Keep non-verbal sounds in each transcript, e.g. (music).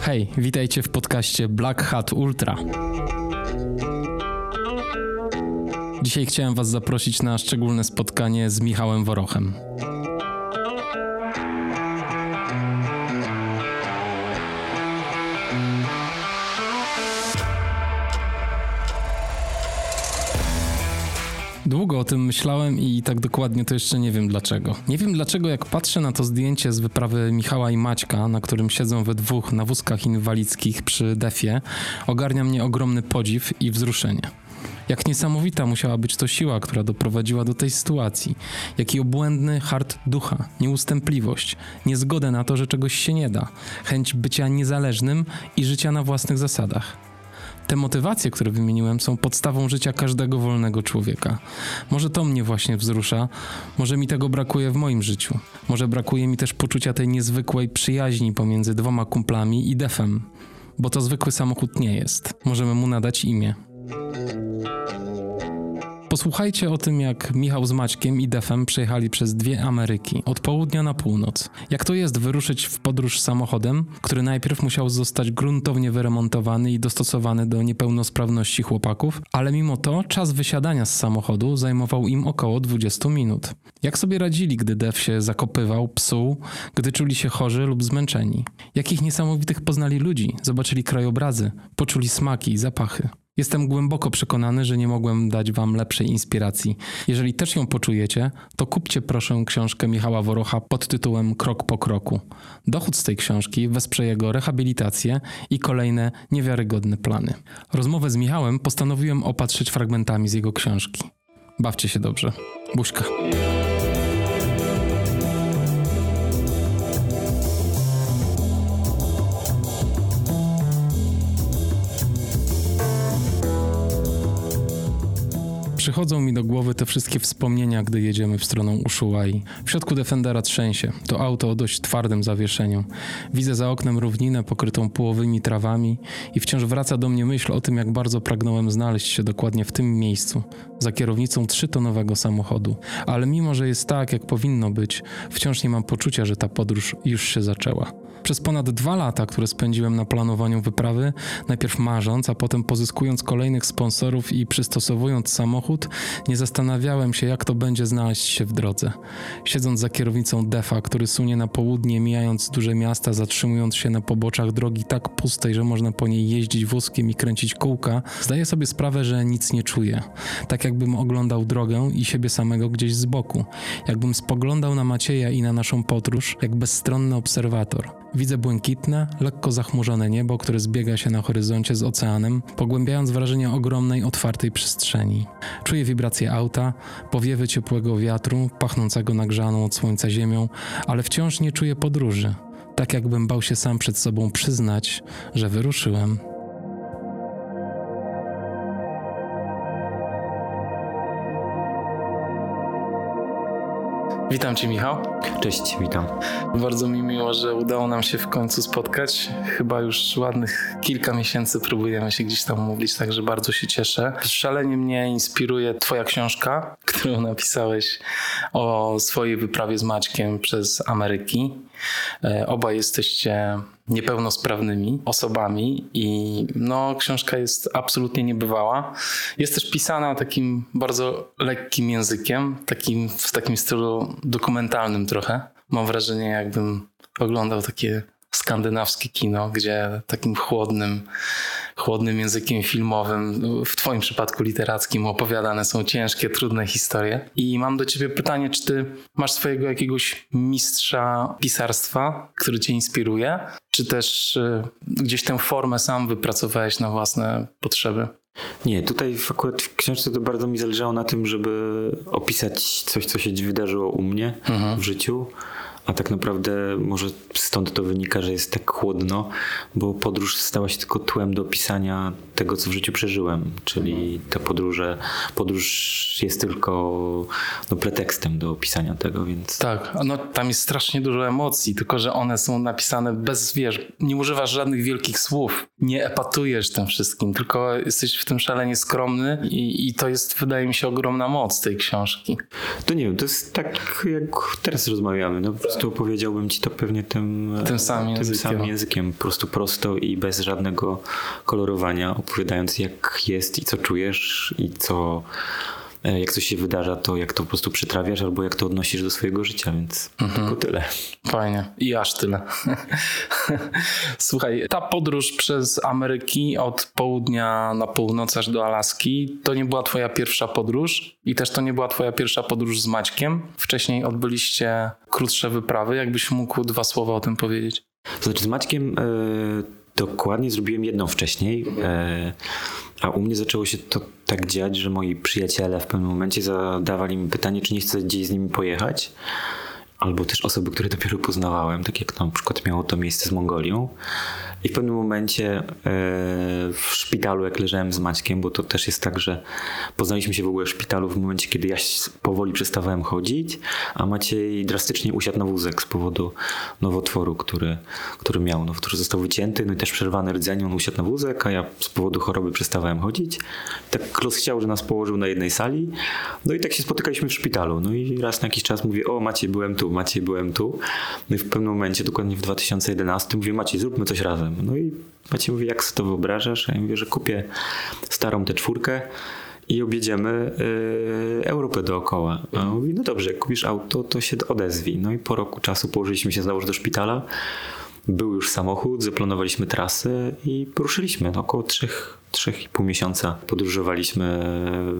Hej, witajcie w podcaście Black Hat Ultra. Dzisiaj chciałem Was zaprosić na szczególne spotkanie z Michałem Worochem. Tym myślałem i tak dokładnie to jeszcze nie wiem dlaczego. Nie wiem dlaczego, jak patrzę na to zdjęcie z wyprawy Michała i Maćka, na którym siedzą we dwóch na wózkach inwalidzkich przy defie, ogarnia mnie ogromny podziw i wzruszenie. Jak niesamowita musiała być to siła, która doprowadziła do tej sytuacji. Jaki obłędny hart ducha, nieustępliwość, niezgodę na to, że czegoś się nie da, chęć bycia niezależnym i życia na własnych zasadach. Te motywacje, które wymieniłem, są podstawą życia każdego wolnego człowieka. Może to mnie właśnie wzrusza, może mi tego brakuje w moim życiu. Może brakuje mi też poczucia tej niezwykłej przyjaźni pomiędzy dwoma kumplami i defem, bo to zwykły samochód nie jest. Możemy mu nadać imię. Posłuchajcie o tym, jak Michał z Maćkiem i Defem przejechali przez dwie Ameryki, od południa na północ. Jak to jest wyruszyć w podróż samochodem, który najpierw musiał zostać gruntownie wyremontowany i dostosowany do niepełnosprawności chłopaków, ale mimo to czas wysiadania z samochodu zajmował im około 20 minut. Jak sobie radzili, gdy Def się zakopywał, psuł, gdy czuli się chorzy lub zmęczeni? Jakich niesamowitych poznali ludzi, zobaczyli krajobrazy, poczuli smaki i zapachy. Jestem głęboko przekonany, że nie mogłem dać Wam lepszej inspiracji. Jeżeli też ją poczujecie, to kupcie proszę książkę Michała Worocha pod tytułem Krok po kroku. Dochód z tej książki wesprze jego rehabilitację i kolejne niewiarygodne plany. Rozmowę z Michałem postanowiłem opatrzyć fragmentami z jego książki. Bawcie się dobrze. Buźka. Przychodzą mi do głowy te wszystkie wspomnienia, gdy jedziemy w stronę Ushuai. W środku Defendera trzęsie. To auto o dość twardym zawieszeniu. Widzę za oknem równinę pokrytą połowymi trawami i wciąż wraca do mnie myśl o tym, jak bardzo pragnąłem znaleźć się dokładnie w tym miejscu, za kierownicą trzytonowego samochodu. Ale mimo, że jest tak, jak powinno być, wciąż nie mam poczucia, że ta podróż już się zaczęła. Przez ponad dwa lata, które spędziłem na planowaniu wyprawy, najpierw marząc, a potem pozyskując kolejnych sponsorów i przystosowując samochód, nie zastanawiałem się, jak to będzie znaleźć się w drodze. Siedząc za kierownicą Defa, który sunie na południe, mijając duże miasta, zatrzymując się na poboczach drogi tak pustej, że można po niej jeździć wózkiem i kręcić kółka, zdaję sobie sprawę, że nic nie czuję. Tak jakbym oglądał drogę i siebie samego gdzieś z boku. Jakbym spoglądał na Macieja i na naszą podróż, jak bezstronny obserwator. Widzę błękitne, lekko zachmurzone niebo, które zbiega się na horyzoncie z oceanem, pogłębiając wrażenie ogromnej, otwartej przestrzeni. Czuję wibracje auta, powiewy ciepłego wiatru, pachnącego nagrzaną od słońca ziemią, ale wciąż nie czuję podróży. Tak jakbym bał się sam przed sobą przyznać, że wyruszyłem. Witam Cię, Michał. Cześć, witam. Bardzo mi miło, że udało nam się w końcu spotkać. Chyba już ładnych kilka miesięcy próbujemy się gdzieś tam umówić, także bardzo się cieszę. Szalenie mnie inspiruje Twoja książka, którą napisałeś o swojej wyprawie z Maćkiem przez Ameryki. E, obaj jesteście niepełnosprawnymi osobami i no, książka jest absolutnie niebywała. Jest też pisana takim bardzo lekkim językiem, takim, w takim stylu dokumentalnym trochę. Mam wrażenie, jakbym oglądał takie skandynawskie kino, gdzie takim chłodnym, chłodnym językiem filmowym, w Twoim przypadku literackim, opowiadane są ciężkie, trudne historie. I mam do Ciebie pytanie, czy Ty masz swojego jakiegoś mistrza pisarstwa, który Cię inspiruje, czy też y, gdzieś tę formę sam wypracowałeś na własne potrzeby? Nie, tutaj akurat w książce to bardzo mi zależało na tym, żeby opisać coś, co się wydarzyło u mnie mhm. w życiu a tak naprawdę może stąd to wynika, że jest tak chłodno, bo podróż stała się tylko tłem do opisania tego, co w życiu przeżyłem. Czyli ta podróże, podróż jest tylko no, pretekstem do opisania tego, więc... Tak, no tam jest strasznie dużo emocji, tylko że one są napisane bez, wiesz, nie używasz żadnych wielkich słów, nie epatujesz tym wszystkim, tylko jesteś w tym szalenie skromny i, i to jest, wydaje mi się, ogromna moc tej książki. To nie wiem, to jest tak, jak teraz rozmawiamy. No, prostu powiedziałbym ci to pewnie tym, tym, samym, tym językiem. samym językiem, po prostu prosto i bez żadnego kolorowania, opowiadając jak jest i co czujesz i co E, jak coś się wydarza, to jak to po prostu przytrawiasz albo jak to odnosisz do swojego życia, więc mhm. tylko tyle. Fajnie. I aż tyle. (laughs) Słuchaj, ta podróż przez Ameryki od południa na północ aż do Alaski, to nie była twoja pierwsza podróż i też to nie była twoja pierwsza podróż z Maćkiem. Wcześniej odbyliście krótsze wyprawy. Jakbyś mógł dwa słowa o tym powiedzieć? To znaczy z Maćkiem e, dokładnie zrobiłem jedną wcześniej. E, a u mnie zaczęło się to tak dziać, że moi przyjaciele w pewnym momencie zadawali mi pytanie, czy nie chcę gdzieś z nimi pojechać. Albo też osoby, które dopiero poznawałem, tak jak na przykład miało to miejsce z Mongolią. I w pewnym momencie e, w szpitalu, jak leżałem z Maćkiem, bo to też jest tak, że poznaliśmy się w ogóle w szpitalu w momencie, kiedy ja powoli przestawałem chodzić, a Maciej drastycznie usiadł na wózek z powodu nowotworu, który, który miał. Nowotwór został wycięty, no i też przerwany rdzenie, on usiadł na wózek, a ja z powodu choroby przestawałem chodzić. Tak los chciał, że nas położył na jednej sali, no i tak się spotykaliśmy w szpitalu. No i raz na jakiś czas mówię, o Maciej, byłem tu, Maciej, byłem tu. No i w pewnym momencie, dokładnie w 2011, mówię, Maciej, zróbmy coś razem. No i Maciej mówi, jak sobie to wyobrażasz? Ja mówię, że kupię starą tę czwórkę i objedziemy yy, Europę dookoła. A on mówi, no dobrze, jak kupisz auto, to się odezwij. No i po roku czasu położyliśmy się znowu do szpitala. Był już samochód, zaplanowaliśmy trasy i poruszyliśmy. No, około trzech, trzech i pół miesiąca podróżowaliśmy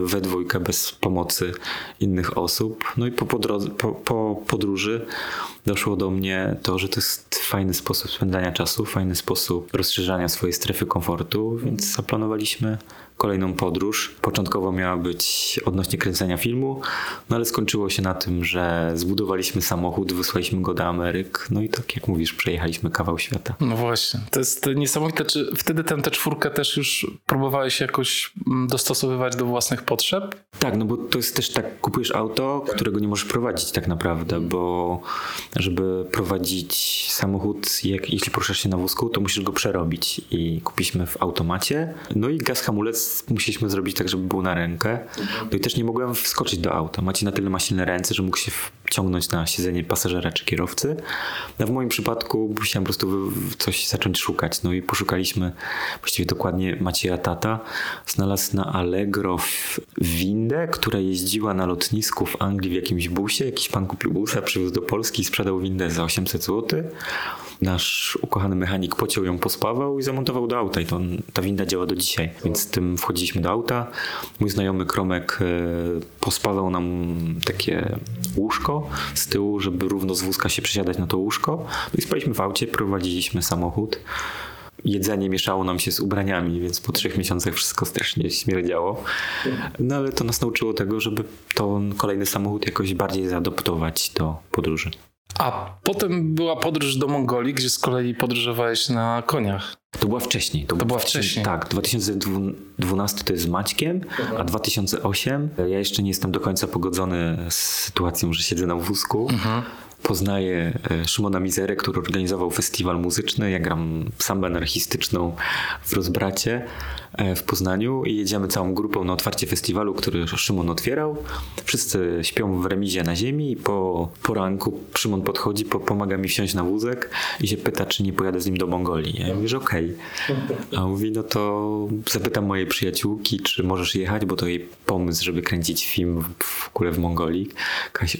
we dwójkę bez pomocy innych osób. No i po, podrodze, po, po podróży doszło do mnie to, że to jest fajny sposób spędzania czasu, fajny sposób rozszerzania swojej strefy komfortu, więc zaplanowaliśmy kolejną podróż. Początkowo miała być odnośnie kręcenia filmu, no ale skończyło się na tym, że zbudowaliśmy samochód, wysłaliśmy go do Ameryk, no i tak jak mówisz, przejechaliśmy kawał świata. No właśnie, to jest niesamowite. Czy wtedy tę te czwórkę też już próbowałeś jakoś mm, dostosowywać do własnych potrzeb? Tak, no bo to jest też tak, kupujesz auto, którego nie możesz prowadzić tak naprawdę, bo żeby prowadzić samochód, jak, jeśli poruszasz się na wózku, to musisz go przerobić i kupiliśmy w automacie. No i gaz hamulec musieliśmy zrobić tak, żeby był na rękę. No i też nie mogłem wskoczyć do auta. Macie na tyle ma silne ręce, że mógł się wciągnąć na siedzenie pasażera czy kierowcy. No w moim przypadku musiałem po prostu coś zacząć szukać. No i poszukaliśmy właściwie dokładnie Macieja Tata. Znalazł na Allegro windę, która jeździła na lotnisku w Anglii w jakimś busie. Jakiś pan kupił busa, przywiózł do Polski i sprzedał windę za 800 zł. Nasz ukochany mechanik pociął ją, pospawał i zamontował do auta i to, ta winda działa do dzisiaj. Więc tym wchodziliśmy do auta. Mój znajomy Kromek e, pospawał nam takie łóżko z tyłu, żeby równo z wózka się przesiadać na to łóżko. No i spaliśmy w aucie, prowadziliśmy samochód jedzenie mieszało nam się z ubraniami, więc po trzech miesiącach wszystko strasznie śmierdziało. No ale to nas nauczyło tego, żeby ten kolejny samochód jakoś bardziej zaadoptować do podróży. A potem była podróż do Mongolii, gdzie z kolei podróżowałeś na koniach. To była wcześniej. To, to była wcześniej. Tak, 2012 to jest z Maćkiem, a 2008 ja jeszcze nie jestem do końca pogodzony z sytuacją, że siedzę na wózku. Mhm poznaję e, Szymona Mizerę, który organizował festiwal muzyczny. Ja gram sambę anarchistyczną w Rozbracie e, w Poznaniu i jedziemy całą grupą na otwarcie festiwalu, który Szymon otwierał. Wszyscy śpią w remizie na ziemi i po poranku Szymon podchodzi, po, pomaga mi wsiąść na wózek i się pyta, czy nie pojadę z nim do Mongolii. Ja mówię, że okej. Okay. A on mówi, no to zapytam mojej przyjaciółki, czy możesz jechać, bo to jej pomysł, żeby kręcić film w ogóle w Mongolii. Kasia,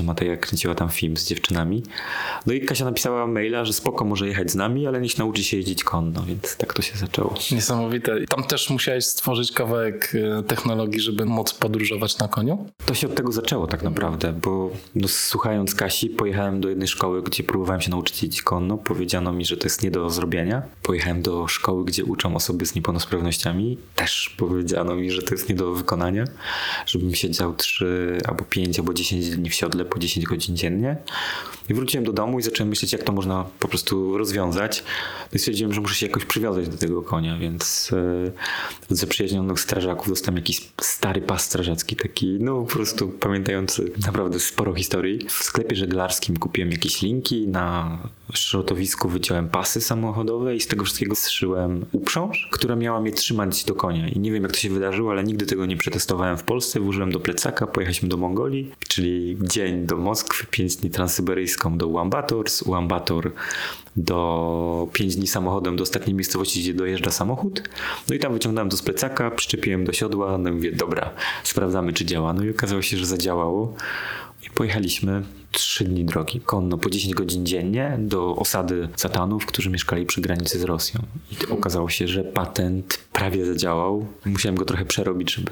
e, Mateja kręciła tam tam film z dziewczynami. No i Kasia napisała maila, że spoko może jechać z nami, ale niech nauczy się jeździć konno, więc tak to się zaczęło. Niesamowite. Tam też musiałeś stworzyć kawałek e, technologii, żeby móc podróżować na koniu? To się od tego zaczęło tak naprawdę, bo no, słuchając Kasi pojechałem do jednej szkoły, gdzie próbowałem się nauczyć jeździć konno. Powiedziano mi, że to jest nie do zrobienia. Pojechałem do szkoły, gdzie uczą osoby z niepełnosprawnościami. Też powiedziano mi, że to jest nie do wykonania, żebym siedział 3 albo 5 albo 10 dni w siodle po 10 godzin dziennie codziennie. I wróciłem do domu i zacząłem myśleć, jak to można po prostu rozwiązać. No I stwierdziłem, że muszę się jakoś przywiązać do tego konia, więc e, od zaprzyjaźnionych strażaków dostałem jakiś stary pas strażacki, taki, no po prostu pamiętający naprawdę sporo historii. W sklepie żeglarskim kupiłem jakieś linki, na szrotowisku wyciąłem pasy samochodowe i z tego wszystkiego zszyłem uprząż, która miała mnie trzymać do konia. I nie wiem, jak to się wydarzyło, ale nigdy tego nie przetestowałem w Polsce. Włożyłem do plecaka, pojechaliśmy do Mongolii, czyli dzień do Moskwy, 5 dni transsyberyjską do Uambator, z Uambator do 5 dni samochodem do ostatniej miejscowości, gdzie dojeżdża samochód. No i tam wyciągnąłem to z plecaka, przyczepiłem do siodła, no i mówię, dobra, sprawdzamy czy działa. No i okazało się, że zadziałało. I pojechaliśmy trzy dni drogi konno po 10 godzin dziennie do osady satanów, którzy mieszkali przy granicy z Rosją. I okazało się, że patent prawie zadziałał. Musiałem go trochę przerobić, żeby,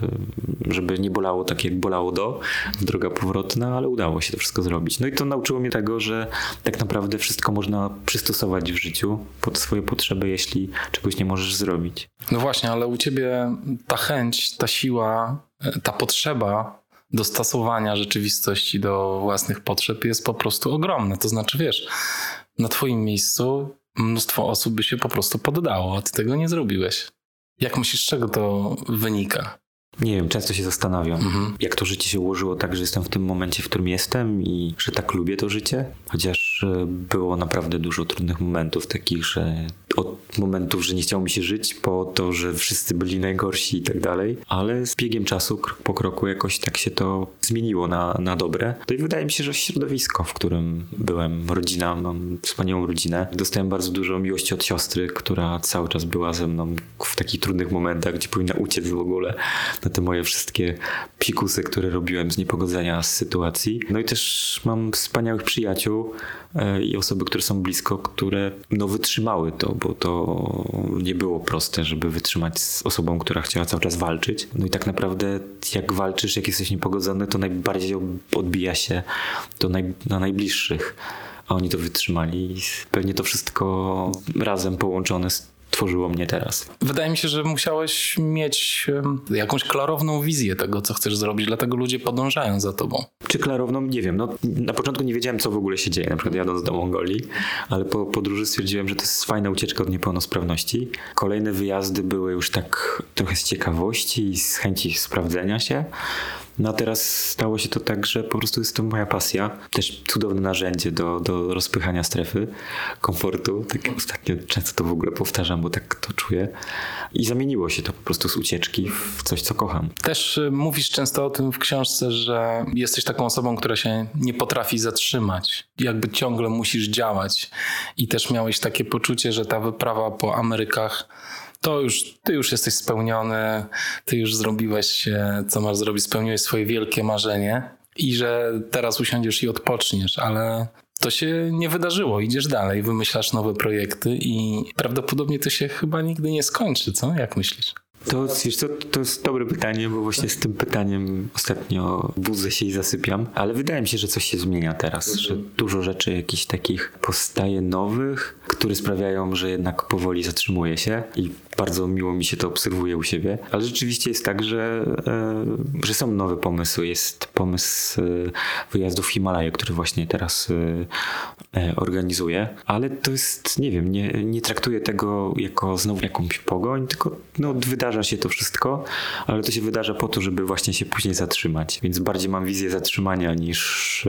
żeby nie bolało tak jak bolało do, droga powrotna, ale udało się to wszystko zrobić. No i to nauczyło mnie tego, że tak naprawdę wszystko można przystosować w życiu pod swoje potrzeby, jeśli czegoś nie możesz zrobić. No właśnie, ale u ciebie ta chęć, ta siła, ta potrzeba dostosowania rzeczywistości do własnych potrzeb jest po prostu ogromne. To znaczy, wiesz, na Twoim miejscu mnóstwo osób by się po prostu poddało, a Ty tego nie zrobiłeś. Jak myślisz, z czego to wynika? Nie wiem, często się zastanawiam, mhm. jak to życie się ułożyło tak, że jestem w tym momencie, w którym jestem i że tak lubię to życie. Chociaż e, było naprawdę dużo trudnych momentów, takich, że od momentów, że nie chciało mi się żyć, po to, że wszyscy byli najgorsi i tak dalej. Ale z biegiem czasu, krok po kroku, jakoś tak się to zmieniło na, na dobre. No i wydaje mi się, że środowisko, w którym byłem, rodzina, mam wspaniałą rodzinę. Dostałem bardzo dużo miłości od siostry, która cały czas była ze mną w takich trudnych momentach, gdzie powinna uciec w ogóle na te moje wszystkie pikusy, które robiłem z niepogodzenia z sytuacji. No i też mam wspaniałych przyjaciół e, i osoby, które są blisko, które no wytrzymały to, bo to nie było proste, żeby wytrzymać z osobą, która chciała cały czas walczyć. No i tak naprawdę jak walczysz, jak jesteś niepogodzony, to najbardziej odbija się to naj, na najbliższych a oni to wytrzymali. Pewnie to wszystko razem połączone tworzyło mnie teraz. Wydaje mi się, że musiałeś mieć jakąś klarowną wizję tego, co chcesz zrobić, dlatego ludzie podążają za tobą. Czy klarowną? Nie wiem. No, na początku nie wiedziałem, co w ogóle się dzieje, na przykład jadąc do Mongolii, ale po podróży stwierdziłem, że to jest fajna ucieczka od niepełnosprawności. Kolejne wyjazdy były już tak trochę z ciekawości i z chęci sprawdzenia się. No a teraz stało się to tak, że po prostu jest to moja pasja. Też cudowne narzędzie do, do rozpychania strefy komfortu. Tak ostatnio często to w ogóle powtarzam, bo tak to czuję. I zamieniło się to po prostu z ucieczki w coś, co kocham. Też y, mówisz często o tym w książce, że jesteś taką osobą, która się nie potrafi zatrzymać. Jakby ciągle musisz działać. I też miałeś takie poczucie, że ta wyprawa po Amerykach to już, ty już jesteś spełniony, ty już zrobiłeś, co masz zrobić, spełniłeś swoje wielkie marzenie i że teraz usiądziesz i odpoczniesz, ale to się nie wydarzyło. Idziesz dalej, wymyślasz nowe projekty i prawdopodobnie to się chyba nigdy nie skończy, co? Jak myślisz? To, wiesz co, to jest dobre pytanie, bo właśnie z tym pytaniem ostatnio budzę się i zasypiam, ale wydaje mi się, że coś się zmienia teraz, że dużo rzeczy jakichś takich powstaje nowych, które sprawiają, że jednak powoli zatrzymuje się i bardzo miło mi się to obserwuje u siebie, ale rzeczywiście jest tak, że, e, że są nowe pomysły. Jest pomysł e, wyjazdu w Himalaje, który właśnie teraz e, organizuję, ale to jest, nie wiem, nie, nie traktuję tego jako znowu jakąś pogoń, tylko no, wydarza się to wszystko, ale to się wydarza po to, żeby właśnie się później zatrzymać, więc bardziej mam wizję zatrzymania niż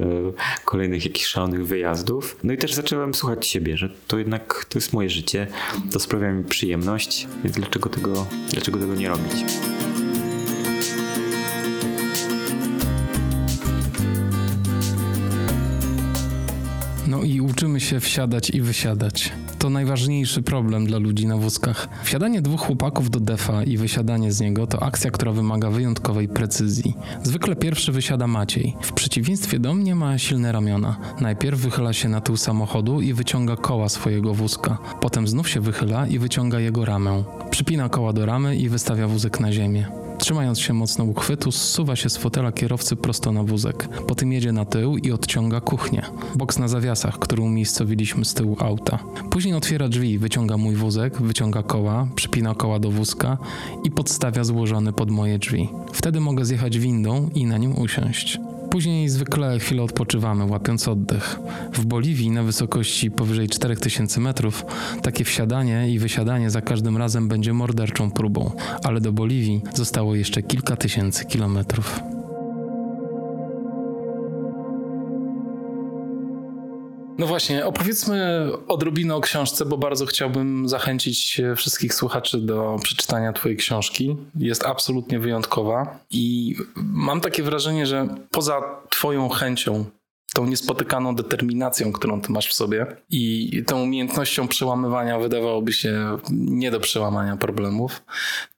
kolejnych jakichś szalonych wyjazdów. No i też zacząłem słuchać siebie, że to jednak to jest moje życie, to sprawia mi przyjemność, więc dlaczego tego, dlaczego tego nie robić? No i uczymy się wsiadać i wysiadać. To najważniejszy problem dla ludzi na wózkach. Wsiadanie dwóch chłopaków do defa i wysiadanie z niego to akcja, która wymaga wyjątkowej precyzji. Zwykle pierwszy wysiada Maciej. W przeciwieństwie do mnie ma silne ramiona. Najpierw wychyla się na tył samochodu i wyciąga koła swojego wózka. Potem znów się wychyla i wyciąga jego ramę. Przypina koła do ramy i wystawia wózek na ziemię. Trzymając się mocno uchwytu, zsuwa się z fotela kierowcy prosto na wózek. Potem jedzie na tył i odciąga kuchnię. Boks na zawiasach, który umiejscowiliśmy z tyłu auta. Później otwiera drzwi, wyciąga mój wózek, wyciąga koła, przypina koła do wózka i podstawia złożony pod moje drzwi. Wtedy mogę zjechać windą i na nim usiąść. Później zwykle chwilę odpoczywamy, łapiąc oddech. W Boliwii na wysokości powyżej 4000 metrów takie wsiadanie i wysiadanie za każdym razem będzie morderczą próbą, ale do Boliwii zostało jeszcze kilka tysięcy kilometrów. No właśnie, opowiedzmy odrobinę o książce, bo bardzo chciałbym zachęcić wszystkich słuchaczy do przeczytania Twojej książki. Jest absolutnie wyjątkowa i mam takie wrażenie, że poza Twoją chęcią tą niespotykaną determinacją, którą ty masz w sobie i tą umiejętnością przełamywania wydawałoby się nie do przełamania problemów,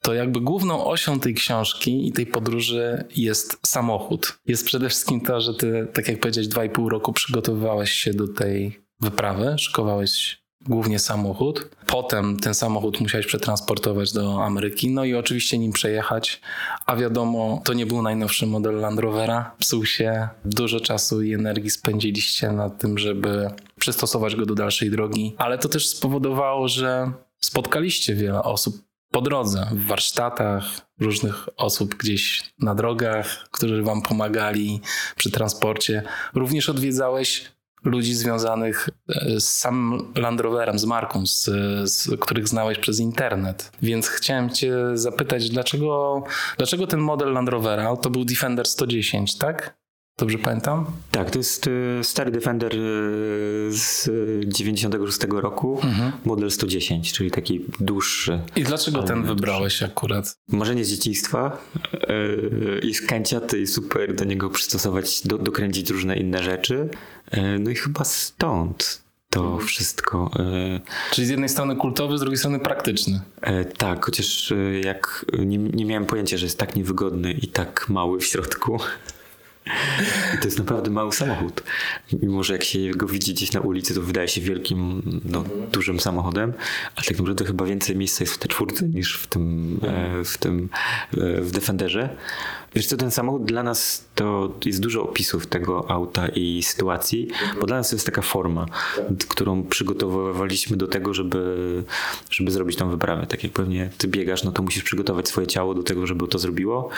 to jakby główną osią tej książki i tej podróży jest samochód. Jest przede wszystkim to, że ty, tak jak powiedziałeś, dwa i pół roku przygotowywałeś się do tej wyprawy, szykowałeś głównie samochód. Potem ten samochód musiałeś przetransportować do Ameryki, no i oczywiście nim przejechać. A wiadomo, to nie był najnowszy model Land Rovera. Psuł się. Dużo czasu i energii spędziliście na tym, żeby przystosować go do dalszej drogi. Ale to też spowodowało, że spotkaliście wiele osób po drodze, w warsztatach, różnych osób gdzieś na drogach, którzy wam pomagali przy transporcie. Również odwiedzałeś ludzi związanych e, z samym Land Roverem, z marką, z, z, których znałeś przez internet. Więc chciałem cię zapytać, dlaczego, dlaczego ten model Land Rovera, to był Defender 110, tak? Dobrze pamiętam? Tak, to jest e, stary Defender e, z 96 roku, mhm. model 110, czyli taki dłuższy. I dlaczego ten wybrałeś akurat? Marzenie z dzieciństwa i z kęciaty i super do niego przystosować, do, dokręcić różne inne rzeczy. E, no i chyba stąd to wszystko. E, Czyli z jednej strony kultowy, z drugiej strony praktyczny. E, tak, chociaż jak nie, nie miałem pojęcia, że jest tak niewygodny i tak mały w środku. I to jest naprawdę mały samochód. Mimo, że jak się go widzi gdzieś na ulicy, to wydaje się wielkim, no, dużym samochodem, ale tak naprawdę chyba więcej miejsca jest w tej czwórce niż w tym, w tym w Defenderze. Wiesz co, ten samochód dla nas to jest dużo opisów tego auta i sytuacji, bo dla nas to jest taka forma, którą przygotowywaliśmy do tego, żeby, żeby zrobić tą wyprawę. Tak jak pewnie ty biegasz, no to musisz przygotować swoje ciało do tego, żeby to zrobiło.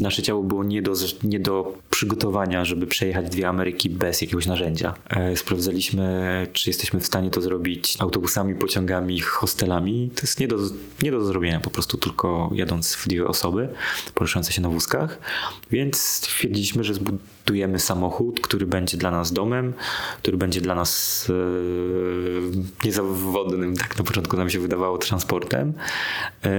Nasze ciało było nie do, nie do przygotowania, żeby przejechać dwie Ameryki bez jakiegoś narzędzia. E, sprawdzaliśmy, czy jesteśmy w stanie to zrobić autobusami, pociągami, hostelami. To jest nie do, nie do zrobienia, po prostu tylko jadąc w dwie osoby, poruszające się na wózkach więc stwierdziliśmy, że zbudujemy samochód, który będzie dla nas domem, który będzie dla nas e, niezawodnym, tak na początku nam się wydawało, transportem. E,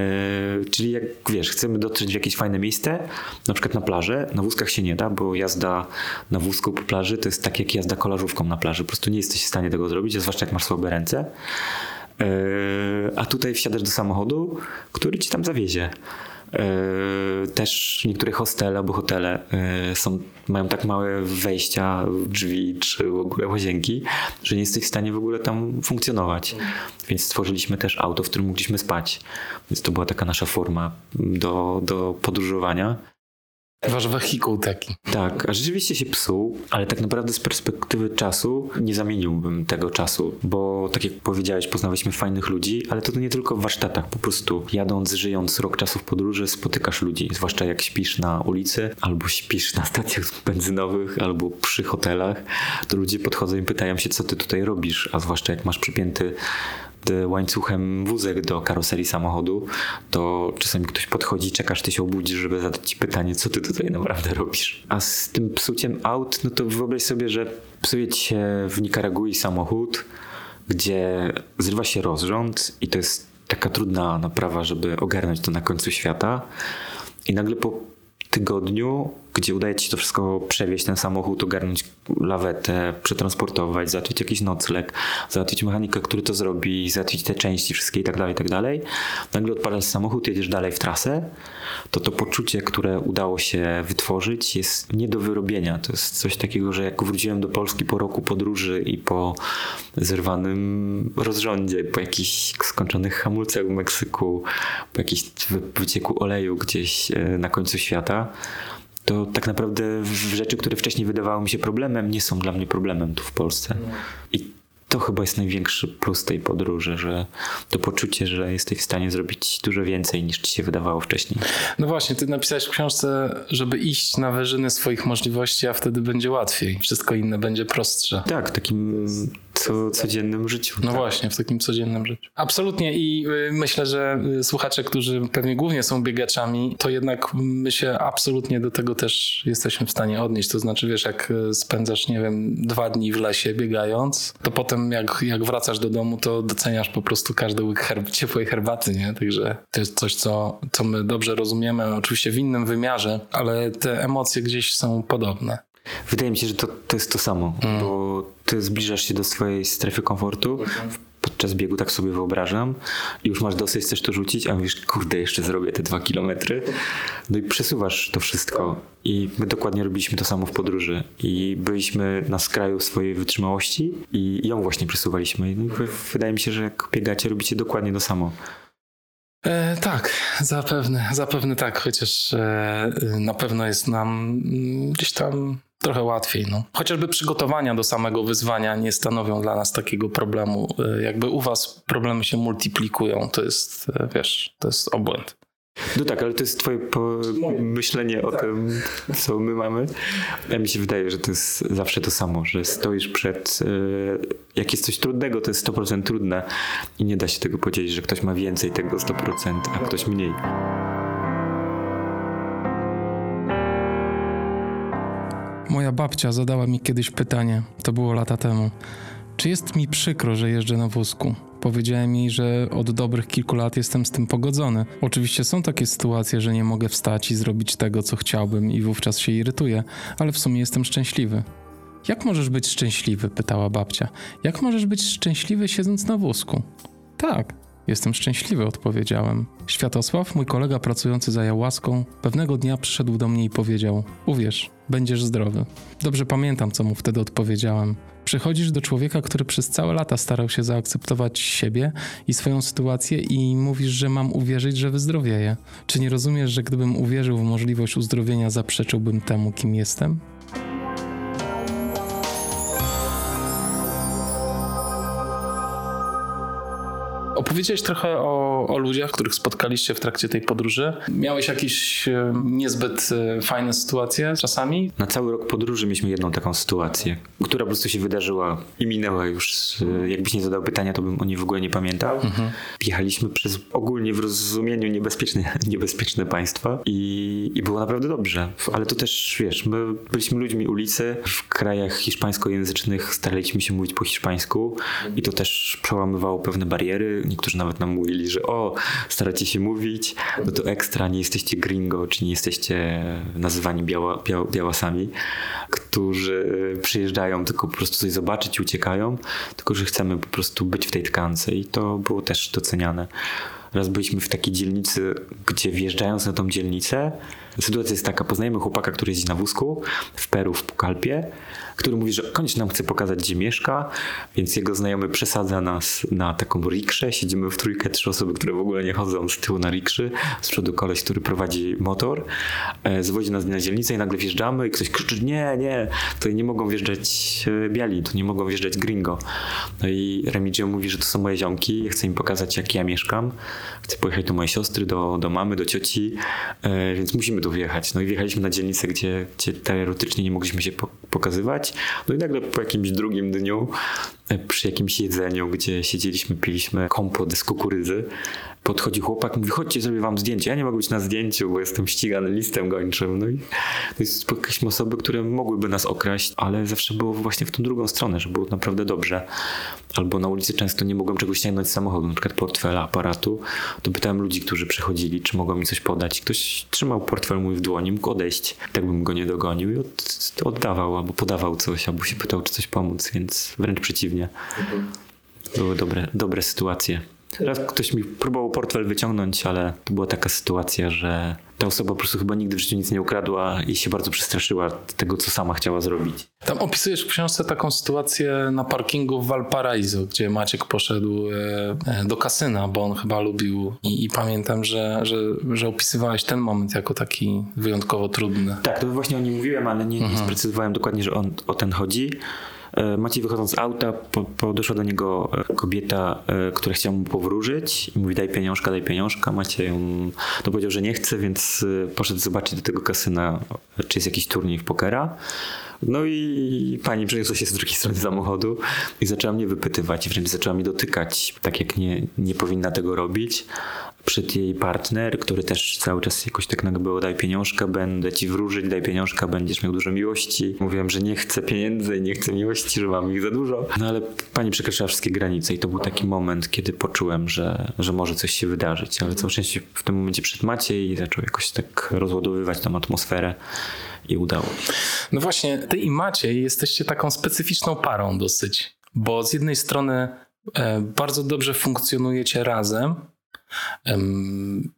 czyli jak wiesz, chcemy dotrzeć w jakieś fajne miejsce, na przykład na plażę, na wózkach się nie da, bo jazda na wózku po plaży to jest tak jak jazda kolażówką na plaży. Po prostu nie jesteś w stanie tego zrobić, zwłaszcza jak masz słabe ręce. E, a tutaj wsiadasz do samochodu, który ci tam zawiezie. E, też niektóre hostele albo hotele e, są, mają tak małe wejścia, drzwi czy w ogóle łazienki, że nie jesteś w stanie w ogóle tam funkcjonować. Więc stworzyliśmy też auto, w którym mogliśmy spać. Więc to była taka nasza forma do, do podróżowania. Wasz wehikuł taki. Tak, a rzeczywiście się psuł, ale tak naprawdę z perspektywy czasu nie zamieniłbym tego czasu, bo tak jak powiedziałeś, poznawaliśmy fajnych ludzi, ale to nie tylko w warsztatach, po prostu jadąc, żyjąc rok czasu w podróży, spotykasz ludzi, zwłaszcza jak śpisz na ulicy, albo śpisz na stacjach (laughs) benzynowych, albo przy hotelach, to ludzie podchodzą i pytają się, co ty tutaj robisz, a zwłaszcza jak masz przypięty łańcuchem wózek do karoserii samochodu, to czasami ktoś podchodzi, czekasz, ty się obudzisz, żeby zadać ci pytanie, co ty tutaj naprawdę robisz. A z tym psuciem aut, no to wyobraź sobie, że psuje ci się w Nikaragui samochód, gdzie zrywa się rozrząd i to jest taka trudna naprawa, żeby ogarnąć to na końcu świata. I nagle po tygodniu, gdzie udaje ci się to wszystko przewieźć, ten samochód, ogarnąć lawetę, przetransportować, załatwić jakiś nocleg, załatwić mechanika, który to zrobi, załatwić te części wszystkie i tak dalej, i tak dalej. Nagle odpalasz samochód, jedziesz dalej w trasę, to to poczucie, które udało się wytworzyć jest nie do wyrobienia. To jest coś takiego, że jak wróciłem do Polski po roku podróży i po zerwanym rozrządzie, po jakichś skończonych hamulcach w Meksyku, po jakimś wycieku oleju gdzieś e, na końcu świata, to tak naprawdę rzeczy, które wcześniej wydawały mi się problemem, nie są dla mnie problemem tu w Polsce. I to chyba jest największy plus tej podróży, że to poczucie, że jesteś w stanie zrobić dużo więcej niż ci się wydawało wcześniej. No właśnie, ty napisałeś w książce, żeby iść na wyżyny swoich możliwości, a wtedy będzie łatwiej. Wszystko inne będzie prostsze. Tak, takim co, codziennym życiu. No tak. właśnie, w takim codziennym życiu. Absolutnie i y, myślę, że y, słuchacze, którzy pewnie głównie są biegaczami, to jednak my się absolutnie do tego też jesteśmy w stanie odnieść. To znaczy, wiesz, jak y, spędzasz, nie wiem, dwa dni w lesie biegając, to potem jak, jak wracasz do domu, to doceniasz po prostu każdy łyk herb ciepłej herbaty, nie? Także to jest coś, co, co my dobrze rozumiemy, oczywiście w innym wymiarze, ale te emocje gdzieś są podobne. Wydaje mi się, że to, to jest to samo, bo ty zbliżasz się do swojej strefy komfortu podczas biegu, tak sobie wyobrażam i już masz dosyć, chcesz to rzucić, a mówisz, kurde, jeszcze zrobię te dwa kilometry. No i przesuwasz to wszystko i my dokładnie robiliśmy to samo w podróży i byliśmy na skraju swojej wytrzymałości i ją właśnie przesuwaliśmy. No i wy- wydaje mi się, że jak biegacie, robicie dokładnie to samo. E, tak, zapewne, zapewne tak, chociaż e, na pewno jest nam mm, gdzieś tam trochę łatwiej. No. Chociażby przygotowania do samego wyzwania nie stanowią dla nas takiego problemu. E, jakby u was problemy się multiplikują, to jest, e, wiesz, to jest obłęd. No tak, ale to jest twoje myślenie o tym, co my mamy. Ja mi się wydaje, że to jest zawsze to samo, że stoisz przed... e, Jak jest coś trudnego, to jest 100% trudne i nie da się tego podzielić, że ktoś ma więcej tego 100%, a ktoś mniej. Moja babcia zadała mi kiedyś pytanie, to było lata temu. Czy jest mi przykro, że jeżdżę na wózku? Powiedziałem jej, że od dobrych kilku lat jestem z tym pogodzony. Oczywiście są takie sytuacje, że nie mogę wstać i zrobić tego, co chciałbym, i wówczas się irytuję, ale w sumie jestem szczęśliwy. Jak możesz być szczęśliwy? pytała babcia. Jak możesz być szczęśliwy siedząc na wózku? Tak, jestem szczęśliwy, odpowiedziałem. Światosław, mój kolega pracujący za jałaską, pewnego dnia przyszedł do mnie i powiedział: Uwierz, będziesz zdrowy. Dobrze pamiętam, co mu wtedy odpowiedziałem. Przychodzisz do człowieka, który przez całe lata starał się zaakceptować siebie i swoją sytuację, i mówisz, że mam uwierzyć, że wyzdrowieję. Czy nie rozumiesz, że gdybym uwierzył w możliwość uzdrowienia, zaprzeczyłbym temu, kim jestem? Opowiedziałeś trochę o, o ludziach, których spotkaliście w trakcie tej podróży. Miałeś jakieś e, niezbyt e, fajne sytuacje czasami? Na cały rok podróży mieliśmy jedną taką sytuację, która po prostu się wydarzyła i minęła już. e, Jakbyś nie zadał pytania, to bym o niej w ogóle nie pamiętał. Jechaliśmy przez ogólnie w rozumieniu niebezpieczne, (laughs) niebezpieczne państwa i, i było naprawdę dobrze. Ale to też, wiesz, my byliśmy ludźmi ulicy. W krajach hiszpańskojęzycznych staraliśmy się mówić po hiszpańsku i to też przełamywało pewne bariery. Niektórzy nawet nam mówili, że o, staracie się mówić, no to ekstra, nie jesteście gringo, czy nie jesteście nazywani biała, biała, białasami, którzy przyjeżdżają tylko po prostu coś zobaczyć i uciekają, tylko że chcemy po prostu być w tej tkance i to było też doceniane. Raz byliśmy w takiej dzielnicy, gdzie wjeżdżając na tą dzielnicę, sytuacja jest taka, poznajemy chłopaka, który jeździ na wózku w Peru, w Pukalpie, który mówi, że koniecznie nam chce pokazać, gdzie mieszka, więc jego znajomy przesadza nas na taką rikszę. Siedzimy w trójkę, trzy osoby, które w ogóle nie chodzą z tyłu na rikszy. Z przodu koleś, który prowadzi motor. E, Zwozi nas na dzielnicę i nagle wjeżdżamy i ktoś krzyczy, nie, nie, tutaj nie mogą wjeżdżać e, biali, tu nie mogą wjeżdżać gringo. No i Remigio mówi, że to są moje ziomki, chcę im pokazać, jak ja mieszkam. Chcę pojechać do mojej siostry, do, do mamy, do cioci, e, więc musimy tu wjechać. No i wjechaliśmy na dzielnicę, gdzie, gdzie teoretycznie nie mogliśmy się po, pokazywać. No i nagle po jakimś drugim dniu, przy jakimś jedzeniu, gdzie siedzieliśmy, piliśmy kompot z kukurydzy, podchodzi chłopak, mówi, chodźcie, zrobię wam zdjęcie. Ja nie mogę być na zdjęciu, bo jestem ścigany listem gończym. No i to jest spotkaliśmy osoby, które mogłyby nas okraść, ale zawsze było właśnie w tą drugą stronę, że było naprawdę dobrze. Albo na ulicy często nie mogłem czegoś ściągnąć z samochodu, na przykład portfela, aparatu. To pytałem ludzi, którzy przechodzili, czy mogą mi coś podać. Ktoś trzymał portfel mój w dłoni, mógł odejść. Tak bym go nie dogonił i od, oddawał, albo podawał coś, albo się pytał, czy coś pomóc, więc wręcz przeciwnie. Były dobre, dobre sytuacje. Raz ktoś mi próbował portfel wyciągnąć, ale to była taka sytuacja, że ta osoba po prostu chyba nigdy w życiu nic nie ukradła i się bardzo przestraszyła tego, co sama chciała zrobić. Tam opisujesz w książce taką sytuację na parkingu w Valparaiso, gdzie Maciek poszedł e, e, do kasyna, bo on chyba lubił i, i pamiętam, że, że, że opisywałeś ten moment jako taki wyjątkowo trudny. Tak, to właśnie o nim mówiłem, ale nie, nie sprecyzowałem dokładnie, że on o ten chodzi. E, Maciej wychodząc z auta, po, podeszła do niego e, kobieta, e, która chciała mu powróżyć i mówi daj pieniążka, daj pieniążka. Maciej ją, no powiedział, że nie chce, więc poszedł zobaczyć do tego kasyna, czy jest jakiś turniej w pokera. No i pani przeniosła się z drugiej strony samochodu i zaczęła mnie wypytywać, wręcz zaczęła mnie dotykać, tak jak nie, nie powinna tego robić. Przed jej partner, który też cały czas jakoś tak nagle daj pieniążka, będę ci wróżyć, daj pieniążka, będziesz miał dużo miłości. Mówiłem, że nie chcę pieniędzy nie chcę miłości, że mam ich za dużo. No ale pani przekraczała wszystkie granice i to był taki moment, kiedy poczułem, że, że może coś się wydarzyć. Ale całe szczęście w tym momencie przed Maciej zaczął jakoś tak rozładowywać tą atmosferę i udało. No właśnie, ty i Maciej jesteście taką specyficzną parą dosyć, bo z jednej strony e, bardzo dobrze funkcjonujecie razem, em,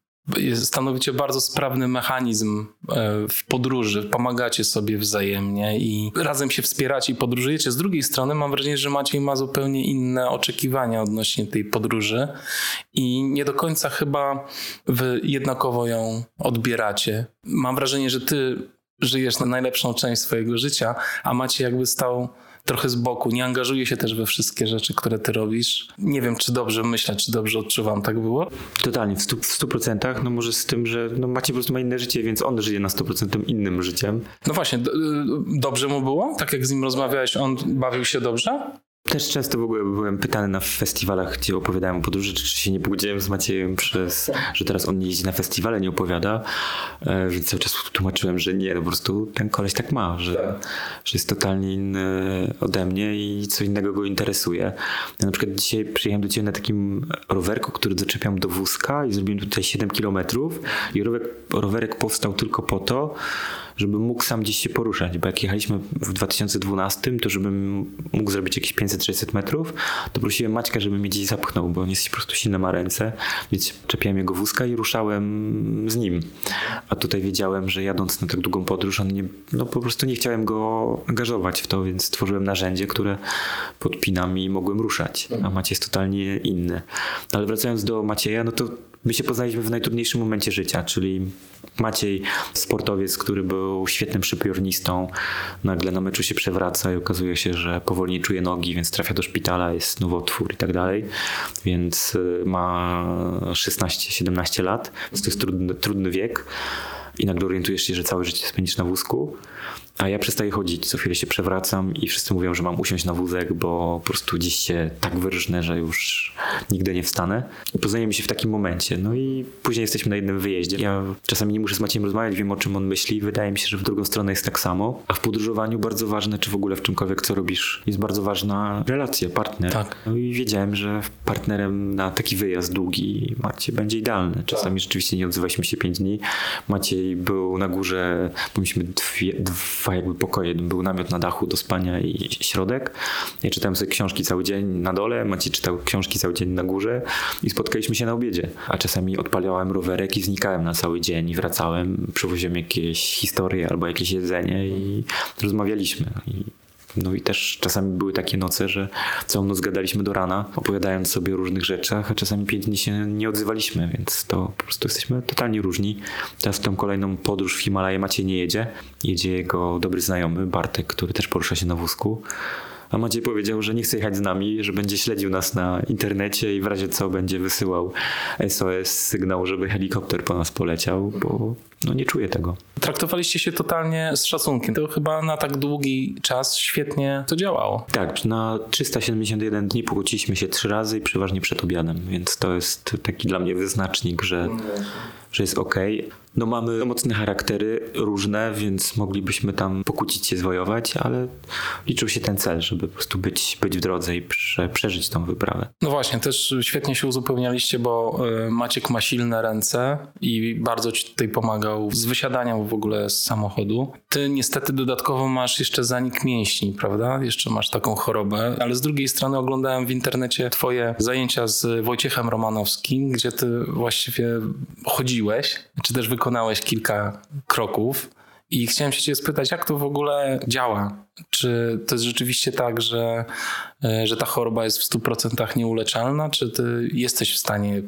stanowicie bardzo sprawny mechanizm e, w podróży, pomagacie sobie wzajemnie i razem się wspieracie i podróżujecie. Z drugiej strony mam wrażenie, że Maciej ma zupełnie inne oczekiwania odnośnie tej podróży i nie do końca chyba wy jednakowo ją odbieracie. Mam wrażenie, że ty żyjesz na najlepszą część swojego życia, a Maciej jakby stał trochę z boku, nie angażuje się też we wszystkie rzeczy, które ty robisz. Nie wiem, czy dobrze myślę, czy dobrze odczuwam, tak było? Totalnie, w 100%, w 100% no może z tym, że no Maciej po prostu ma inne życie, więc on żyje na 100% innym życiem. No właśnie, do, dobrze mu było? Tak jak z nim rozmawiałeś, on bawił się dobrze? Też często w ogóle byłem pytany na festiwalach, gdzie opowiadałem o podróży, czy się nie pogodziłem z Maciejem przez, że teraz on nie jeździ na festiwale, nie opowiada, e, więc cały czas tłumaczyłem, że nie, no po prostu ten koleś tak ma, że, że jest totalnie inny ode mnie i co innego go interesuje. Ja na przykład dzisiaj przyjechałem do Ciebie na takim rowerku, który doczepiam do wózka i zrobiłem tutaj 7 kilometrów i rowerek, rowerek powstał tylko po to, żebym mógł sam gdzieś się poruszać, bo jak jechaliśmy w 2012, to żebym mógł zrobić jakieś 500-600 metrów, to prosiłem Maćka, żeby mnie gdzieś zapchnął, bo on jest po prostu silny, ma ręce, więc czepiałem jego wózka i ruszałem z nim. A tutaj wiedziałem, że jadąc na tak długą podróż, on nie, no po prostu nie chciałem go angażować w to, więc stworzyłem narzędzie, które podpinam i mogłem ruszać, a Maciej jest totalnie inny. Ale wracając do Macieja, no to My się poznaliśmy w najtrudniejszym momencie życia, czyli Maciej, sportowiec, który był świetnym szypiornistą, nagle na meczu się przewraca i okazuje się, że powoli czuje nogi, więc trafia do szpitala, jest nowotwór i tak dalej, więc y, ma 16-17 lat, więc to jest trudny, trudny wiek. I nagle orientujesz się, że całe życie spędzisz na wózku a ja przestaję chodzić, co chwilę się przewracam i wszyscy mówią, że mam usiąść na wózek, bo po prostu dziś się tak wyrżnę, że już nigdy nie wstanę. I poznajemy się w takim momencie. No i później jesteśmy na jednym wyjeździe. Ja czasami nie muszę z Maciejem rozmawiać, wiem o czym on myśli. Wydaje mi się, że w drugą stronę jest tak samo. A w podróżowaniu bardzo ważne, czy w ogóle w czymkolwiek, co robisz, jest bardzo ważna relacja, partner. Tak. No i wiedziałem, że partnerem na taki wyjazd długi Maciej będzie idealny. Czasami tak. rzeczywiście nie odzywaliśmy się pięć dni. Maciej był na górze, bo mieliśmy dwie, dwa jakby pokoje. Był namiot na dachu do spania i środek. Ja czytałem sobie książki cały dzień na dole, Maciej czytał książki cały dzień na górze i spotkaliśmy się na obiedzie. A czasami odpaliałem rowerek i znikałem na cały dzień i wracałem, przywoziłem jakieś historie albo jakieś jedzenie i rozmawialiśmy. I no i też czasami były takie noce, że całą noc gadaliśmy do rana, opowiadając sobie o różnych rzeczach, a czasami pięć dni się nie odzywaliśmy, więc to po prostu jesteśmy totalnie różni. Teraz w tą kolejną podróż w Himalaje Maciej nie jedzie. Jedzie jego dobry znajomy Bartek, który też porusza się na wózku. A Maciej powiedział, że nie chce jechać z nami, że będzie śledził nas na internecie i w razie co będzie wysyłał SOS sygnał, żeby helikopter po nas poleciał, bo no nie czuję tego. Traktowaliście się totalnie z szacunkiem. To chyba na tak długi czas świetnie to działało. Tak, na 371 dni pokłóciliśmy się trzy razy i przeważnie przed obiadem, więc to jest taki dla mnie wyznacznik, że, że jest ok. No mamy mocne charaktery, różne, więc moglibyśmy tam pokłócić się, zwojować, ale liczył się ten cel, żeby po prostu być, być w drodze i prze, przeżyć tą wyprawę. No właśnie, też świetnie się uzupełnialiście, bo y, Maciek ma silne ręce i bardzo ci tutaj pomagał z wysiadaniem w ogóle z samochodu. Ty niestety dodatkowo masz jeszcze zanik mięśni, prawda? Jeszcze masz taką chorobę, ale z drugiej strony oglądałem w internecie twoje zajęcia z Wojciechem Romanowskim, gdzie ty właściwie chodziłeś, czy też wykonałeś kilka kroków. I chciałem się cię spytać, jak to w ogóle działa? Czy to jest rzeczywiście tak, że, e, że ta choroba jest w 100% nieuleczalna, czy ty jesteś w stanie